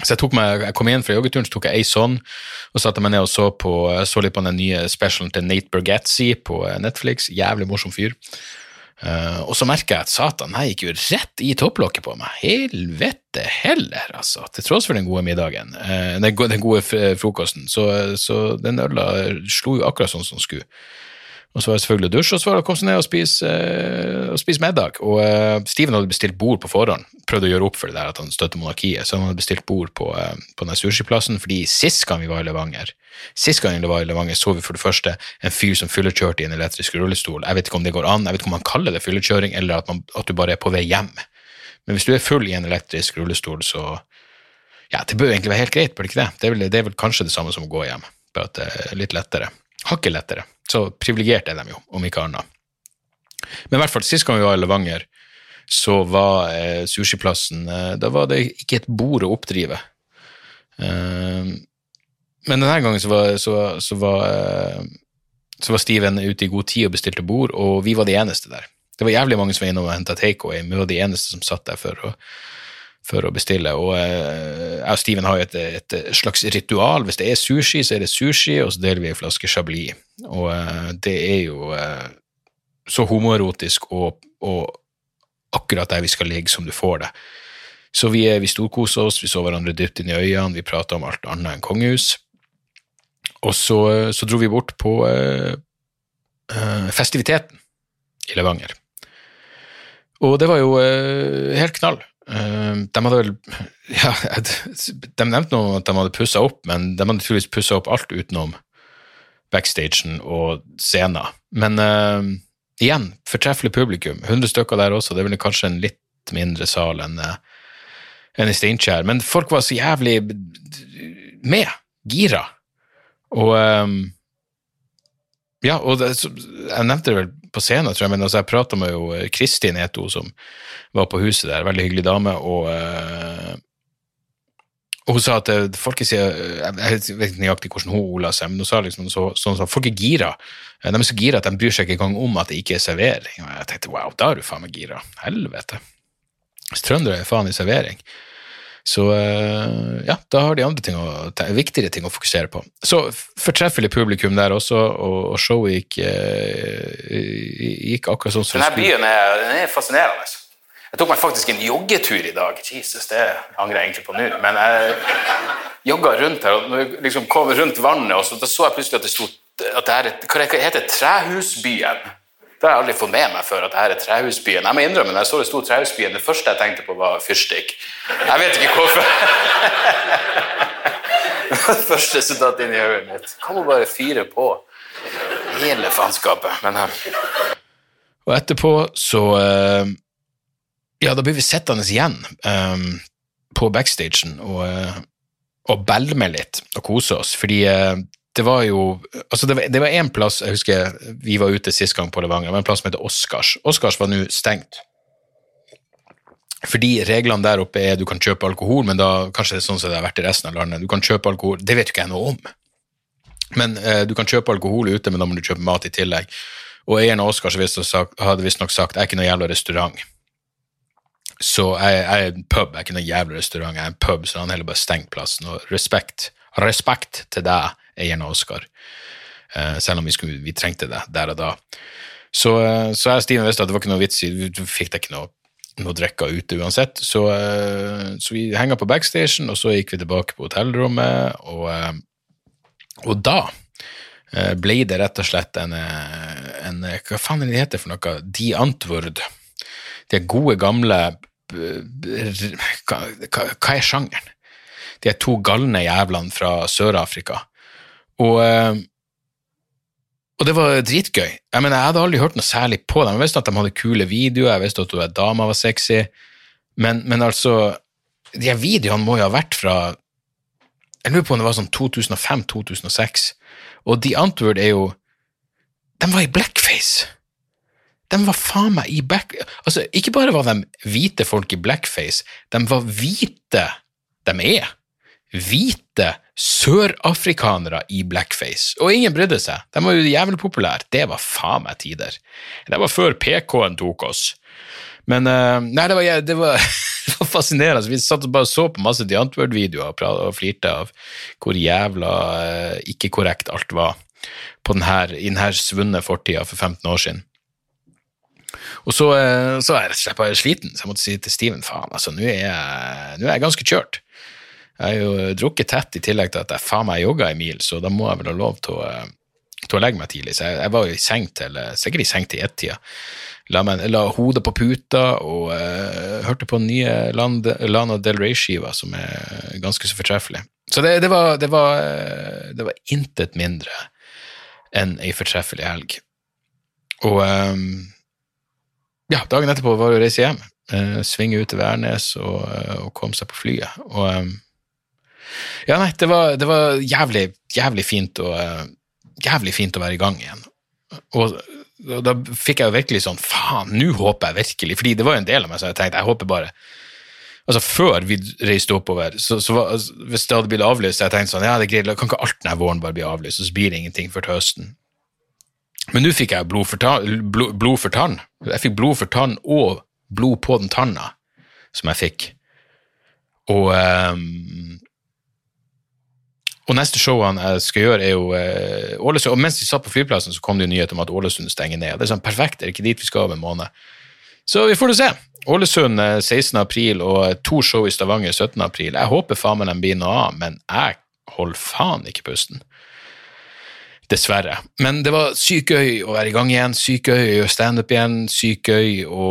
A: Så jeg, meg, jeg kom igjen fra joggeturen, så tok jeg ei sånn, og satte meg ned og så, på, så litt på den nye specialen til Nate Bargatze på eh, Netflix. Jævlig morsom fyr. Eh, og så merker jeg at satan, jeg gikk jo rett i topplokket på meg. Helvete heller, altså. Til tross for den gode middagen, uh, den, go- den gode frokosten, så, så den øla slo jo akkurat sånn som den skulle. Og så var det selvfølgelig å dusje, og så var det å komme seg ned og spise, eh, og spise middag. Og uh, Steven hadde bestilt bord på forhånd, prøvde å gjøre opp for det der at han støtter monarkiet, så han hadde bestilt bord på, uh, på den sushiplassen, fordi sist gang vi var i Levanger, sist gang vi var i Levanger, så vi for det første en fyr som fyllekjørte i en elektrisk rullestol. Jeg vet ikke om det går an, jeg vet ikke om man kaller det fyllekjøring, eller at, man, at du bare er på vei hjem. Men hvis du er full i en elektrisk rullestol, så ja, det bør egentlig være helt greit, bør det ikke det? Det er vel, det er vel kanskje det samme som å gå hjem, bare at det er litt lettere. Hakket lettere. Så privilegerte er de jo, om ikke annet. Men i hvert fall, sist gang vi var i Levanger, så var eh, sushiplassen eh, Da var det ikke et bord å oppdrive. Eh, men denne gangen så var, så, så var eh, så var Steven ute i god tid og bestilte bord, og vi var de eneste der. Det var jævlig mange som var innom og henta takeaway, men vi var de eneste som satt der for å, for å bestille. Og eh, jeg og Steven har jo et, et slags ritual. Hvis det er sushi, så er det sushi, og så deler vi en flaske chablis. Og eh, det er jo eh, så homoerotisk og, og akkurat der vi skal ligge, som du får det. Så vi, vi storkoser oss, vi så hverandre dypt inn i øynene, vi prata om alt annet enn kongehus. Og så, så dro vi bort på eh, festiviteten i Levanger. Og det var jo eh, helt knall. Eh, de hadde vel (laughs) Ja, de nevnte noe om at de hadde pussa opp, men de hadde tydeligvis pussa opp alt utenom backstagen og scenen. Men uh, igjen, fortreffelig publikum. 100 stykker der også. Det er vel kanskje en litt mindre sal enn uh, enn i Steinkjer. Men folk var så jævlig med, gira. Og um, ja, og det, jeg nevnte det vel på scenen, tror jeg, men altså, jeg prata med jo Kristin, het hun, som var på huset der. Veldig hyggelig dame. og uh, og hun sa at eh, folk sier Jeg vet ikke nøyaktig hvordan hun ola seg, men hun sa liksom så, sånn at folk er gira. Eh, de er så gira at de bryr seg ikke engang om at det ikke er servering. Og jeg tenkte wow, da er du faen meg gira. Helvete. Trøndere er faen i servering. Så eh, ja, da har de andre ting å, viktigere ting å fokusere på. Så fortreffelig publikum der også, og, og showet gikk, gikk akkurat sånn som
B: Denne byen er, er fascinerende. Jeg tok meg faktisk en joggetur i dag. Jesus, det angrer jeg egentlig på nå. Men jeg jogga rundt her, og når jeg liksom kom rundt vannet, og så, da så jeg plutselig at det sto at det er et, hva heter Trehusbyen. Det har jeg aldri fått med meg før. at det her er Trehusbyen. Jeg må innrømme, når jeg så det sto Trehusbyen, det første jeg tenkte på, var fyrstikk. Jeg vet ikke hvorfor. (laughs) det var det første som datt inn i hodet mitt. Kan hun bare fyre på hele faenskapet. Men
A: Og etterpå så uh ja, da blir vi sittende igjen um, på backstagen og, uh, og belme litt og kose oss, fordi uh, det var jo altså Det var én plass jeg husker vi var ute sist gang på Levanger, det var en plass som heter Oscars. Oscars var nå stengt. Fordi reglene der oppe er du kan kjøpe alkohol, men da kanskje det er sånn som det har vært i resten av landet. Du kan kjøpe alkohol, Det vet jo ikke jeg noe om. Men eh, du kan kjøpe alkohol ute, men da må du kjøpe mat i tillegg. Og eieren av Oscars hadde visstnok sagt jeg er ikke noe jævla restaurant. Så jeg, jeg, er en pub, jeg er ikke noe jævla restaurant, jeg er en pub, så han heller bare stengt plassen. Og respekt, respekt til deg, eieren av Oscar, uh, selv om vi, skulle, vi, trengte det der og da. Så, uh, så jeg og Steven visste at det var ikke noe vits i, vi fikk deg ikke noe, noe drikke ute uansett. Så, uh, så vi henga på backstation, og så gikk vi tilbake på hotellrommet, og, og da ble det rett og slett en, en Hva faen er det heter for noe? De Antwoord. De gode, gamle hva, hva er sjangeren? De to galne jævlene fra Sør-Afrika. Og, eh, og, det var dritgøy. Jeg mener, jeg hadde aldri hørt noe særlig på dem. Jeg visste at de hadde kule videoer, jeg visste at dama var sexy, men, men altså De videoene må jo ha vært fra Jeg lurer på om det var sånn 2005-2006. Og The Antwoord er jo De var i blackface! De var faen meg i back... Altså, ikke bare var de hvite folk i blackface, de var hvite De er hvite sørafrikanere i blackface, og ingen brydde seg. De var jo jævlig populære. Det var faen meg tider. Det var før PK-en tok oss. Men uh, Nei, det var, (laughs) det, var, fascinerende. Vi satt og bare så på masse The Antwoord-videoer og, og, flirte av hvor jævla uh, ikke korrekt alt var denne, i denne svunne fortida for 15 år siden. Og så, eh, så er jeg rett og slett bare sliten, så jeg måtte si til Steven faen, altså, nå er, jeg, nå er jeg ganske kjørt. Jeg har jo drukket tett i tillegg til at jeg faen meg jogga en mil, så da må jeg vel ha lov til å, eh, til å legge meg tidlig. Så jeg, jeg var jo i seng til, eh, sikkert i seng til ett-tida. La, la, hodet på puta og uh, hørte på den nye Lana Del Rey-skiva, som er ganske så fortreffelig. Så det, det, var, det, var, det var intet mindre enn ei fortreffelig helg. Og um, ja, dagen etterpå var det å reise hjem. Uh, svinge ut til Værnes og, uh, og komme seg på flyet. Og um, Ja, nei, det var, det var jævlig, jævlig fint å uh, Jævlig fint å være i gang igjen. Og, og da fikk jeg jo virkelig sånn Faen, nå håper jeg virkelig Fordi det var jo en del av meg som jeg tenkte jeg håper bare Altså Før vi reiste oppover, så, så var, altså, hvis det hadde blitt avlyst, så jeg tenkte sånn, ja, det er greit, kan ikke alt denne våren bare bli avlyst, og så blir det ingenting før til høsten. Men nå fikk jeg blod for, tann, blod, blod for tann. Jeg fikk blod for tann og blod på den tanna som jeg fikk. Og, um, og neste showene jeg skal gjøre, er jo uh, Ålesund. Og mens vi satt på flyplassen, så kom det jo nyhet om at Ålesund stenger ned. Det er sånn perfekt, det er ikke dit vi skal om en måned. Så vi får det se. Ålesund 16. april og to show i Stavanger 17. april. Jeg håper faen meg de blir noe av, men jeg holder faen ikke pusten. Dessverre. Men det var sykt gøy å være i gang igjen, sykt gøy å gjøre standup igjen, sykt gøy å,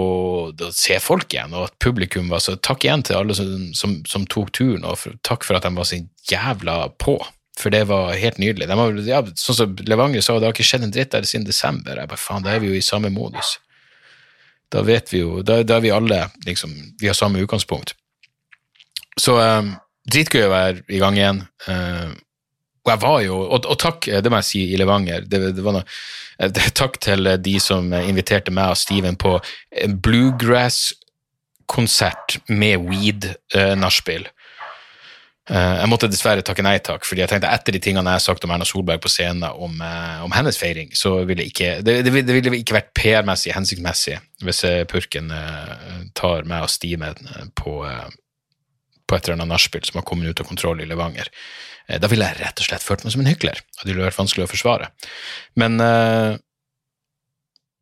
A: se folk igjen, og at publikum var så Takk igjen til alle som, som, som tok turen, og for, takk for at de var så jævla på. For det var helt nydelig. De var, ja, sånn som Levanger sa, det har ikke skjedd en dritt der siden desember. Jeg bare, faen, da er vi jo i samme modus. Da vet vi jo, da, da er vi alle liksom, vi har samme utgangspunkt. Så um, dritgøy å være i gang igjen. Uh, og jeg var jo, og, og, takk, det må jeg si, i Levanger. Det, det noe, det, takk til de som inviterte meg og Steven på bluegrass-konsert med weed-nachspiel. Jeg måtte dessverre takke nei takk, fordi jeg tenkte etter de tingene jeg har sagt om Erna Solberg på scenen om, om hennes feiring, så ville ikke, det, det, ville ikke vært PR-messig hensiktsmessig hvis purken tar meg og Steven på, på et eller annet nachspiel som har kommet ut av kontroll i Levanger. Eh, da ville jeg rett og slett følt meg som en hykler, det ville vært vanskelig å forsvare. Men, eh,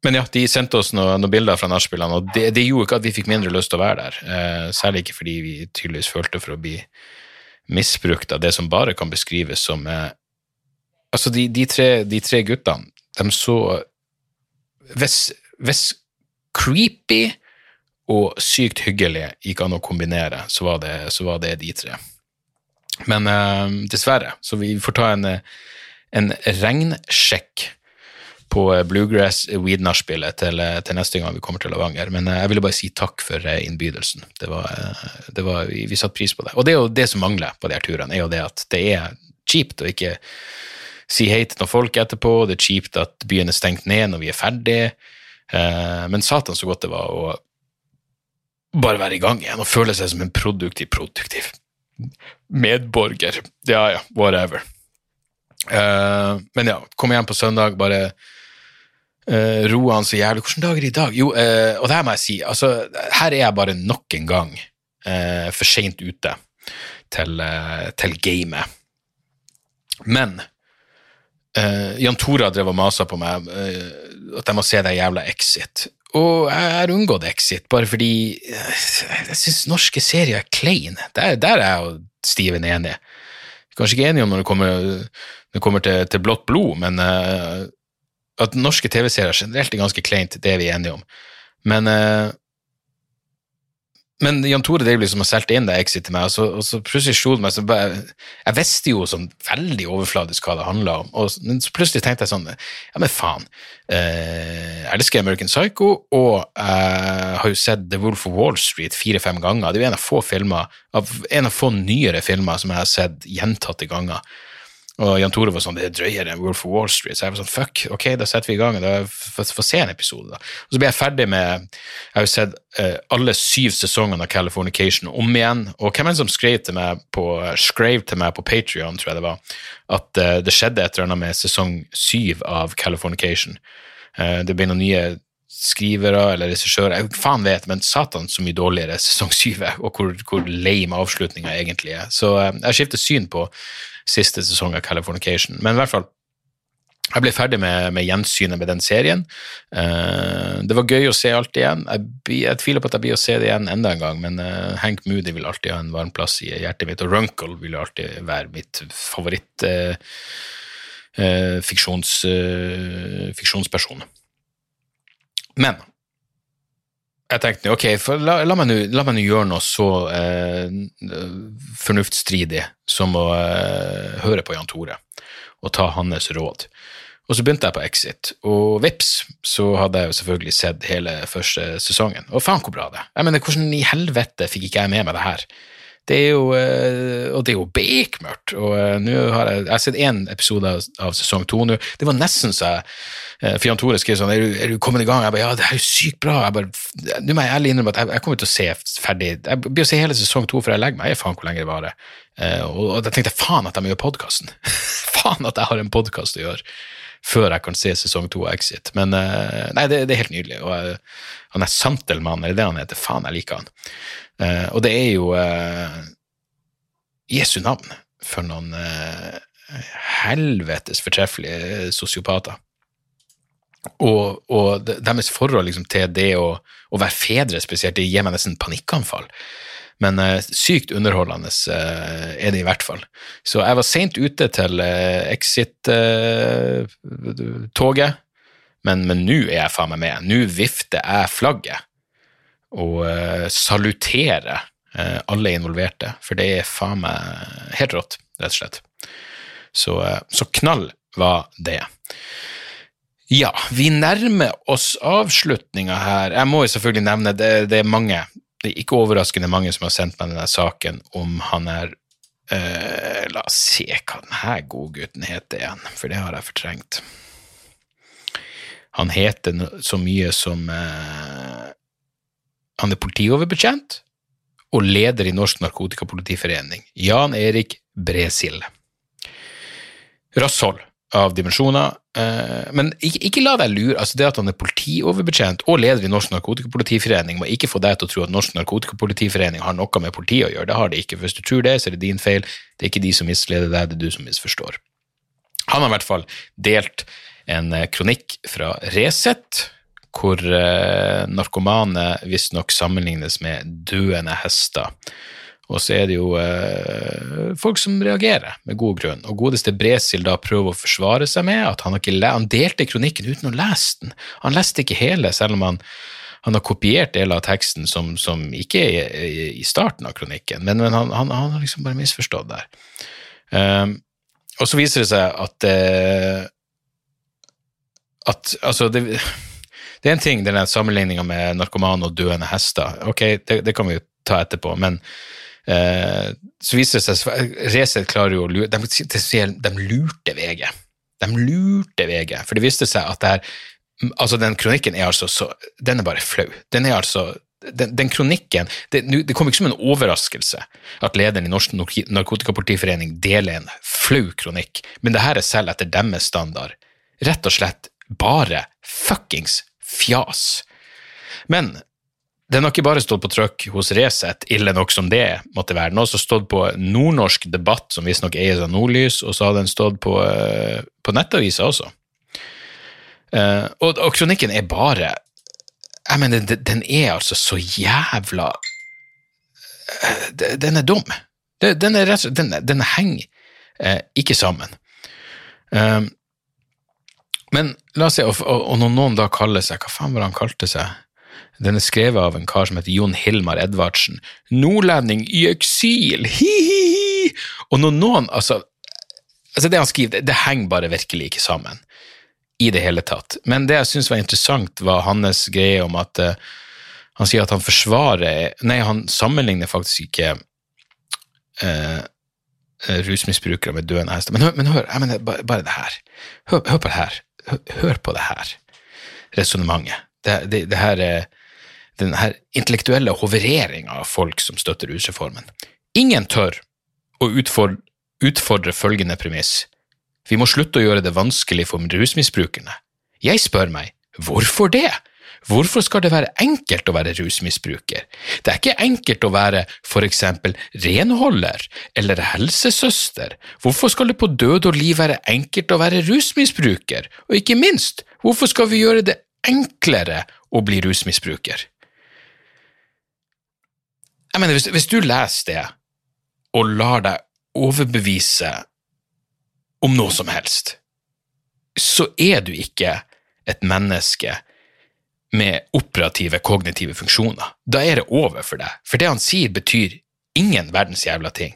A: men ja, de sendte oss noen, noen bilder fra nachspielene, og det, det, gjorde ikke at vi fikk mindre lyst til å være der. Eh, særlig ikke fordi vi tydeligvis følte for å bli misbrukt av det som bare kan beskrives som Altså, de, de, tre, de tre, guttene, de så hvis, hvis creepy og sykt hyggelig gikk an å kombinere, så var det, så var det de tre. Men uh, dessverre, så vi får ta en, en regnsjekk på Bluegrass Weed-nachspielet til, til, neste gang vi kommer til Lavanger. Men jeg ville bare si takk for innbydelsen. Det var, det var, vi, vi satte pris på det. Og det er jo det som mangler på de her turene, er jo det at det er kjipt å ikke si hei til noen folk etterpå. Det er kjipt at byen er stengt ned når vi er ferdige. men satan så godt det var å bare være i gang igjen og føle seg som en produktiv, produktiv medborger. Ja, ja, whatever. Uh, men ja, kom igjen på søndag, bare uh, roe han så jævlig. Hvilken dag er det i dag? Jo, uh, og det her må jeg si, altså, her er jeg bare nok en gang uh, for seint ute til, til gamet. Men Jan Tora drev og masa på meg at jeg må se det jævla Exit. Og jeg har unngått Exit bare fordi jeg syns norske serier er klein. Der, der, er jeg og Steven enige. Kanskje ikke enige om når det kommer, når det kommer til, til, blått blod, men uh, at norske TV-serier generelt er ganske kleint, det er vi enige om. Men uh, men Jan Tore drev liksom har solgt inn det Exit til meg, og så, og så plutselig slo det meg så bare, Jeg visste jo sånn veldig overfladisk hva det handla om, og så plutselig tenkte jeg sånn Ja, men faen. Eh, jeg elsker American Psycho, og jeg har jo sett The Wolf of Wall Street fire-fem ganger. Det er jo en av få filmer, en av få nyere filmer som jeg har sett gjentatte ganger. Og Jan Tore var sånn det er drøyere enn Wolf of Wall Street. Så jeg var sånn fuck, ok, da setter vi i gang. Da Få se en episode, da. Og så ble jeg ferdig med Jeg har jo sett uh, alle syv sesongene av Californication om igjen. Og hvem er det som skrev til meg på skrev til meg på Patrion, tror jeg det var, at uh, det skjedde et eller annet med sesong syv av Californication. Uh, det ble noen nye skrivere eller regissører, jeg faen vet, men satan så mye dårligere sesong syv er, og hvor, hvor lame avslutninga egentlig er. Så jeg skifter syn på siste sesong av Californication. Men i hvert fall, jeg ble ferdig med, med gjensynet med den serien. Uh, det var gøy å se alt igjen. Jeg, jeg, tviler på at jeg blir å se det igjen enda en gang, men uh, Hank Moody vil alltid ha en varm plass i hjertet mitt, og Runkle vil alltid være mitt favoritt uh, fiksjons, fiksjonsperson. Men jeg tenkte ok, la, la meg nå gjøre noe så eh, fornuftsstridig som å eh, høre på Jan Tore og ta hans råd. Og så begynte jeg på Exit, og vips, så hadde jeg jo selvfølgelig sett hele første sesongen. Og faen hvor bra det er. Jeg mener, Hvordan i helvete fikk ikke jeg med meg det her? Det er jo, eh, og det er jo bekmørkt. Og eh, nå har jeg, jeg har sett én episode av, sesong to nå. Det var nesten så jeg Eh, for Tore skrev sånn er du, er du kommet i gang? Jeg bare, ja, det er jo sykt bra. Jeg bare, Nå må jeg ærlig innrømme at jeg, jeg, kommer til å se ferdig Jeg blir å se hele sesong to før jeg legger meg. Jeg faen hvor lenge det varer. Og, og da tenkte jeg faen at de gjør podkasten. (laughs) faen at jeg har en podkast å gjøre før jeg kan se sesong to av Exit. Men nei, det, det, er helt nydelig. Og han er Santelmann, er det det han heter? Faen, jeg liker han. Og det er jo Jesu navn for noen helvetes fortreffelige sosiopater. Og, og deres forhold liksom, til det å, å, være fedre spesielt, det gir meg nesten panikkanfall. Men eh, sykt underholdende eh, er det i hvert fall. Så jeg var seint ute til eh, Exit-toget, men nå er jeg faen meg med. Nå vifter jeg flagget og salutere saluterer eh, alle involverte, for det er faen meg helt rått, rett og slett. Så, eh, så knall var det. Ja, vi nærmer oss avslutninga her. Jeg må jo selvfølgelig nevne, det, det er mange, det er ikke overraskende mange som har sendt meg denne saken om han er uh, La oss se hva denne godgutten heter igjen, for det har jeg fortrengt. Han heter så mye som eh, Han er politioverbetjent og leder i Norsk Narkotikapolitiforening. Jan Erik Bresil. Rasshold av dimensjoner. Eh, men ikke, ikke la deg lure. altså Det at han er politioverbetjent og leder i Norsk Narkotikapolitiforening, må ikke få deg til å tro at Norsk Narkotikapolitiforening har noe med politiet å gjøre. Det har det ikke. Hvis du tror det, så er det din feil. Det er ikke de som misleder deg, det er du som misforstår. Han har i hvert fall delt en eh, kronikk fra Resett, hvor eh, narkomane visstnok sammenlignes med døende hester. Og så er det jo eh, folk som reagerer, med god grunn. Og godeste Bresil da prøver å forsvare seg med at han, han delte kronikken uten å lese den. Han leste ikke hele, selv om han, han har kopiert deler av teksten som, som ikke er i, starten av kronikken, men, men han, han har liksom bare misforstått der. Um, og så viser det seg at eh, at altså det, det er en ting, den sammenligninga med narkomane og døende hester. Ok, det, det kan vi jo ta etterpå, men eh, så viser det seg Resett klarer jo å lure de, de, lurte VG. De lurte VG, for det viste seg at det her Altså, den kronikken er altså så Den er bare flau. Den er altså den, den kronikken det, det kom ikke som en overraskelse at lederen i Norsk Nark- Narkotikapolitiforening deler en flau kronikk, men det her er selv etter deres standard rett og slett bare fuckings fjas. Men den har ikke bare stått på trykk hos Resett, ille nok som det måtte være. Den har også stått på Nordnorsk Debatt, som visstnok eies av Nordlys, og så har den stått på, eh, på nettavisa også. Eh, og, og kronikken er bare Jeg mener, den, den er altså så jævla eh, Den er dum. Den, er den, den henger ikke sammen. Um, men la oss se, og, og, når noen da kaller seg Hva faen var det han kalte seg? Den er skrevet av en kar som heter Jon Hilmar Edvardsen. Nordlending i eksil! Hi-hi-hi! Og når noen Altså, altså det han skriver, det, det henger bare virkelig ikke sammen. I det hele tatt. Men det jeg syns var interessant, var hans greie om at uh, han sier at han forsvarer Nei, han sammenligner faktisk ikke eh, rusmisbrukere med døende hester. Men, men hør, mener, bare, bare det her. Hør, hør på det her. Hør, på det her resonnementet. Det, det, det her er den her intellektuelle hovereringa av folk som støtter rusreformen. Ingen tør å utfordre, utfordre følgende premiss. Vi må slutte å gjøre det vanskelig for rusmisbrukerne. Jeg spør meg, hvorfor det? Hvorfor skal det være enkelt å være rusmisbruker? Det er ikke enkelt å være for eksempel renholder eller helsesøster. Hvorfor skal det på død og liv være enkelt å være rusmisbruker? Og ikke minst, hvorfor skal vi gjøre det enklere å bli rusmisbruker? Jeg mener, hvis, hvis du leser det og lar deg overbevise om noe som helst, så er du ikke et menneske med operative, kognitive funksjoner. Da er det over for deg, for det han sier betyr ingen verdens jævla ting.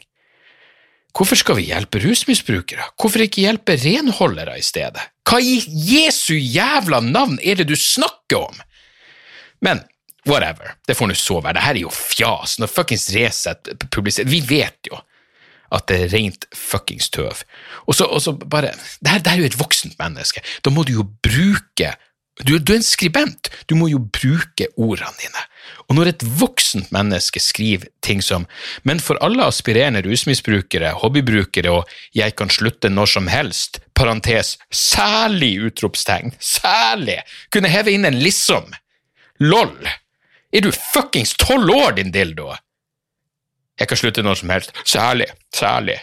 A: Hvorfor skal vi hjelpe rusmisbrukere? Hvorfor ikke hjelpe renholdere i stedet? Hva i Jesu jævla navn er det du snakker om? Men whatever, det får nå så være. Det her er jo fjas. Når fuckings Resett publiserer Vi vet jo at det er rent fuckings tøv. Og så, bare det her, det her er jo et voksent menneske. Da må du jo bruke du, du er en skribent. Du må jo bruke ordene dine. Og når et voksent menneske skriver ting som Men for alle aspirerende rusmisbrukere, hobbybrukere og jeg kan slutte når som helst, parentes, særlig utropstegn, særlig, kunne heve inn en liksom. Lol. Er du fuckings tolv år, din dildo? Jeg kan slutte når som helst. Særlig, særlig.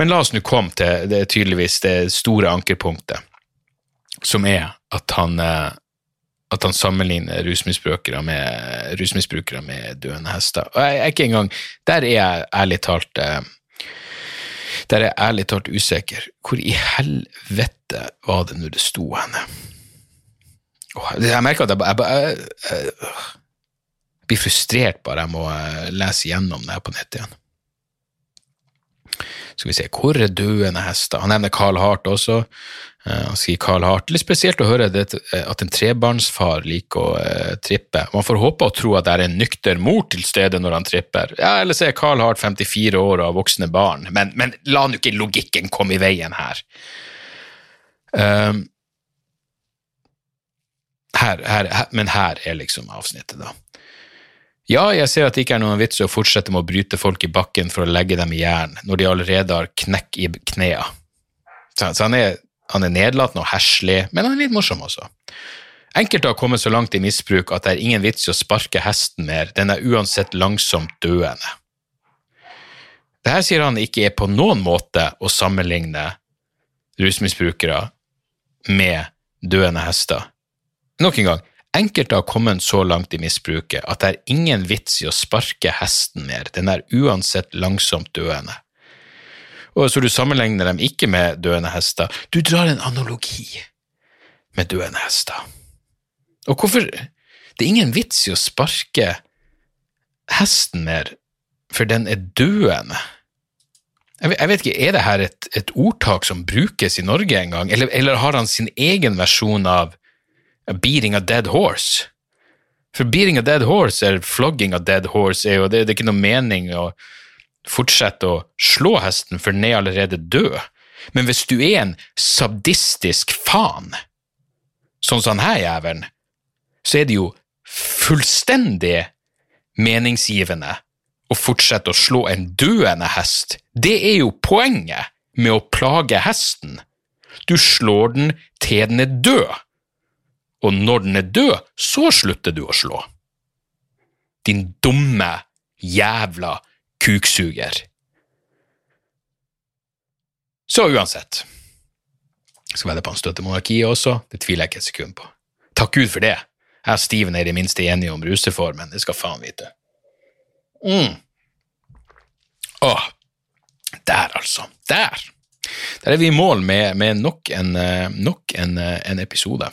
A: Men la oss nå komme til det tydeligvis det store ankerpunktet, som er at han, eh, at han sammenligner rusmisbrukere med, rusmisbrukere med døende hester. Og jeg jeg, ikke engang Der er jeg ærlig talt eh, Der er jeg ærlig talt usikker. Hvor i helvete var det nå det sto henne? Jeg merker at jeg, bare- blir frustrert bare jeg må eh, lese gjennom det her på nett igjen. Skal vi se, hvor er døende hester? Han nevner Carl Hart også. Eh, Han sier Carl Hart. Litt spesielt å høre det, eh, at en trebarnsfar liker å eh, trippe. Man får håpe og tro at det er en nykter mor til stede når han tripper. Ja, Eller så er Carl Hart 54 år og har voksne barn, men, men la nå ikke logikken komme i veien her. Um, her, her, her. Men her er liksom avsnittet, da. Ja, jeg ser at det ikke er noen vits i å fortsette med å bryte folk i bakken for å legge dem i jern, når de allerede har knekk i knea. Så, så han er, han er nedlatende og herselig, men han er litt morsom også. Enkelte har kommet så langt i misbruk at det er ingen vits i å sparke hesten mer, den er uansett langsomt døende. Dette sier han ikke er på noen måte å sammenligne rusmisbrukere med døende hester. Nok en gang, enkelte har kommet så langt i misbruket at det er ingen vits i å sparke hesten mer, den er uansett langsomt døende. Og så du sammenligner dem ikke med døende hester, du drar en analogi med døende hester. Og hvorfor Det er ingen vits i å sparke hesten mer, for den er døende. Jeg vet, ikke, Er det her et, et ordtak som brukes i Norge en gang, eller, eller har han sin egen versjon av beating a dead horse? For beating a dead horse eller flogging a dead horse er jo det, det er ikke noe mening å fortsette å slå hesten, for den er allerede død. Men hvis du er en sadistisk faen, sånn som denne jævelen, så er det jo fullstendig meningsgivende å fortsette å slå en døende hest. Det er jo poenget med å plage hesten. Du slår den til den er død, og når den er død, så slutter du å slå. Din dumme jævla kuksuger. Så uansett, Jeg skal vedde på han støtter monarkiet også, det tviler jeg ikke et sekund på. Takk Gud for det. Jeg og Steven er i det minste enige om rusreformen, det skal faen vite. Mm. Åh, der altså. Der. Der er vi i mål med, med nok, en, eh, nok en, eh, en episode.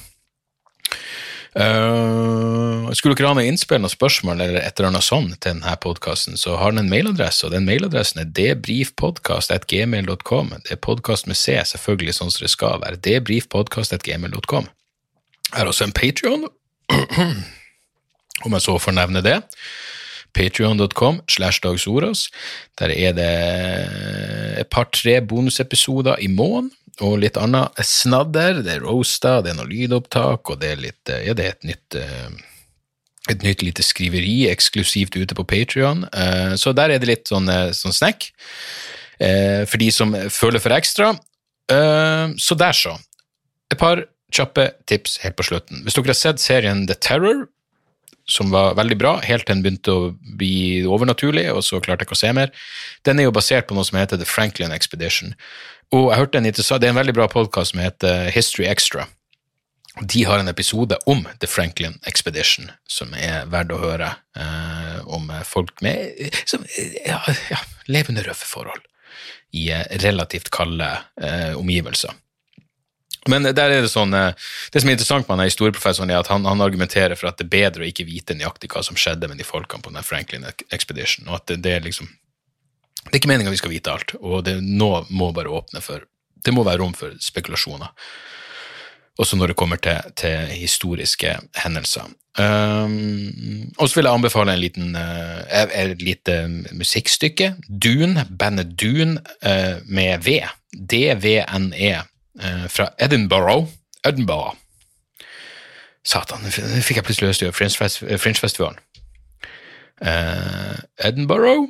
A: Eh, skulle dere ha noe innspill og spørsmål eller et eller annet sånt til denne podkasten, så har den en mailadresse, og den mailadressen er debrifpodkast.gmail.com. Det er podkast med C, selvfølgelig sånn som det skal være. Debrifpodkast.gmail.com. Jeg har også en Patrion, (clears throat) om jeg så får nevne det. Patreon.com slash dagsordas. Der er det et par-tre bonusepisoder i måneden, og litt annet snadder. Det er roaster, det er noe lydopptak, og det er litt Ja, det er et nytt eh, et nytt lite skriveri eksklusivt ute på Patrion. Så der er det litt sånn, eh, sånn snack eh, for de som føler for ekstra. Eh, Så der, så. Et par kjappe tips helt på slutten. Hvis dere har sett serien The Terror, som var veldig bra, helt til den begynte å bli overnaturlig, og så klarte jeg ikke å se mer. Den er jo basert på noe som heter The Franklin Expedition. Og jeg hørte en interessant, Det er en veldig bra podkast som heter History Extra. De har en episode om The Franklin Expedition, som er verdt å høre. Eh, om folk med som, ja, ja, levende røffe forhold i eh, relativt kalde eh, omgivelser. Men der er det sånn, eh, det som er interessant med historieprofessoren, er at han, han argumenterer for at det er bedre å ikke vite nøyaktig hva som skjedde med de folkene på den Franklin Expedition, og at det, det er liksom det er ikke meningen vi skal vite alt, og det nå må bare åpne for Det må være rom for spekulasjoner, også når det kommer til, til historiske hendelser. Um, og så vil jeg anbefale en liten, uh, et lite musikkstykke. Dune, bandet Dune uh, med V. DVNE uh, fra Edinburgh. Edinburgh. Satan, nå fikk jeg plutselig lyst til å gjøre Fringe-fest- Fringe-festivalen. Uh, Edinburgh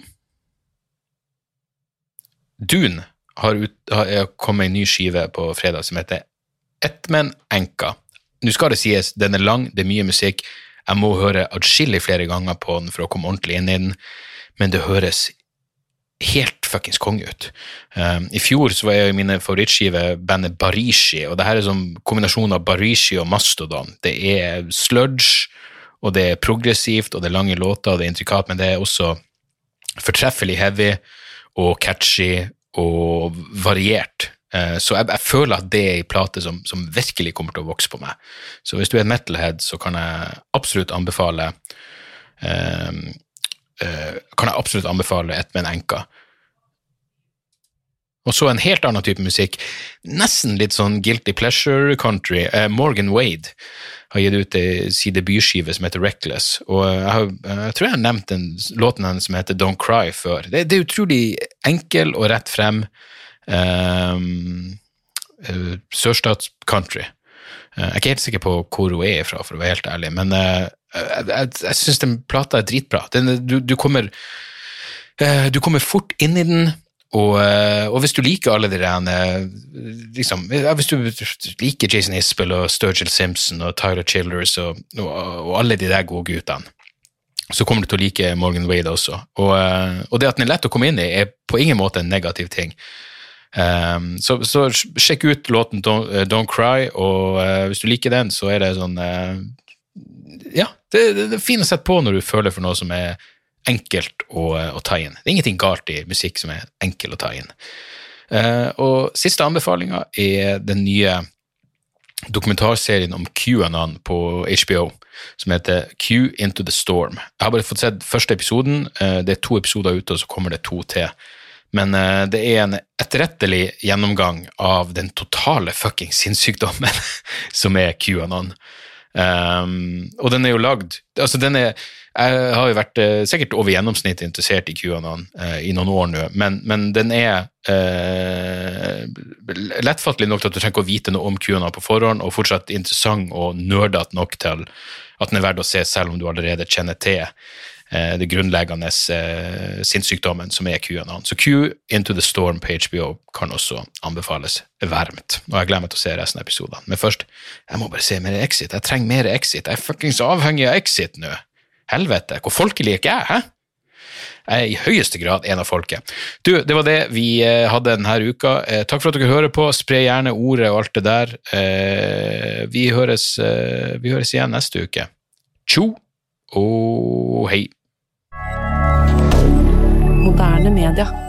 A: Dune har, ut, har kommet en ny skive på fredag som heter Etmen Enka. Nå skal det sies, den er lang, det er mye musikk. Jeg må høre atskillig flere ganger på den for å komme ordentlig inn i den, men det høres helt fuckings konge ut. Um, I fjor så var jeg i mine favorittskiver bandet Barishi, og det her er som kombinasjon av Barishi og Mastodon. Det er sludge, og det er progressivt, og det er lange låter, og det er intrikat, men det er også fortreffelig heavy og catchy og variert. Uh, så jeg, jeg, føler at det er ei plate som, som, virkelig kommer til å vokse på meg. Så hvis du er en metalhead, så kan jeg absolutt anbefale eh, eh, kan jeg absolutt anbefale Et med en enka. Og så en helt annen type musikk, nesten litt sånn guilty pleasure country. Eh, Morgan Wade har gitt ut sin debutskive som heter Reckless. Og jeg, har, jeg tror jeg har nevnt den låten hennes som heter Don't Cry før. Det, det, er utrolig enkel og rett frem. Um, uh, Sørstats-country. Uh, jeg er ikke helt sikker på hvor hun er fra, for å være helt ærlig, men uh, jeg, jeg, jeg syns den plata er dritbra. Den, du, du, kommer, du kommer fort inn i den. Og, og, hvis du liker alle de rene liksom, Hvis du liker Jason Isbell og Sturgill Simpson og Tyler Childers og, og, og, alle de der gode guttene, så kommer du til å like Morgan Wade også. Og, og det at den er lett å komme inn i, er på ingen måte en negativ ting. Um, så, så, sjekk ut låten Don't, uh, Don't Cry, og uh, hvis du liker den, så er det sånn uh, Ja, det, det, det, er fint å sette på når du føler for noe som er enkelt å, å, ta inn. Det er ingenting galt i musikk som er enkel å ta inn. og siste anbefalinga er den nye dokumentarserien om QAnon på HBO, som heter Q Into The Storm. Jeg har bare fått sett første episoden. det er to episoder ute, og så kommer det to til. Men uh, det er en etterrettelig gjennomgang av den totale fucking sinnssykdommen (laughs) som er QAnon. Um, og den er jo lagd altså den er, Jeg har jo vært eh, sikkert over gjennomsnittet interessert i QAnon eh, i noen år nå, men, men den er lettfattelig nok til at du trenger ikke å vite noe om QAnon på forhånd, og fortsatt interessant og nerdete nok til at den er verdt å se selv om du allerede kjenner til Eh, det grunnleggende eh, sinnssykdommen som er QAnon. Så Q Into the Storm på HBO kan også anbefales varmt. Og jeg gleder meg til å se resten av episodene. Men først, jeg må bare se mer Exit. Jeg trenger mer Exit. Jeg er fuckings avhengig av Exit nå. Helvete, hvor folkelig er jeg, hæ? Jeg er i høyeste grad en av folket. Du, det var det vi eh, hadde denne uka. Eh, takk for at dere hører på. Spre gjerne ordet og alt det der. Eh, vi, høres, vi høres igjen neste uke. Tjo og hei
C: moderne media.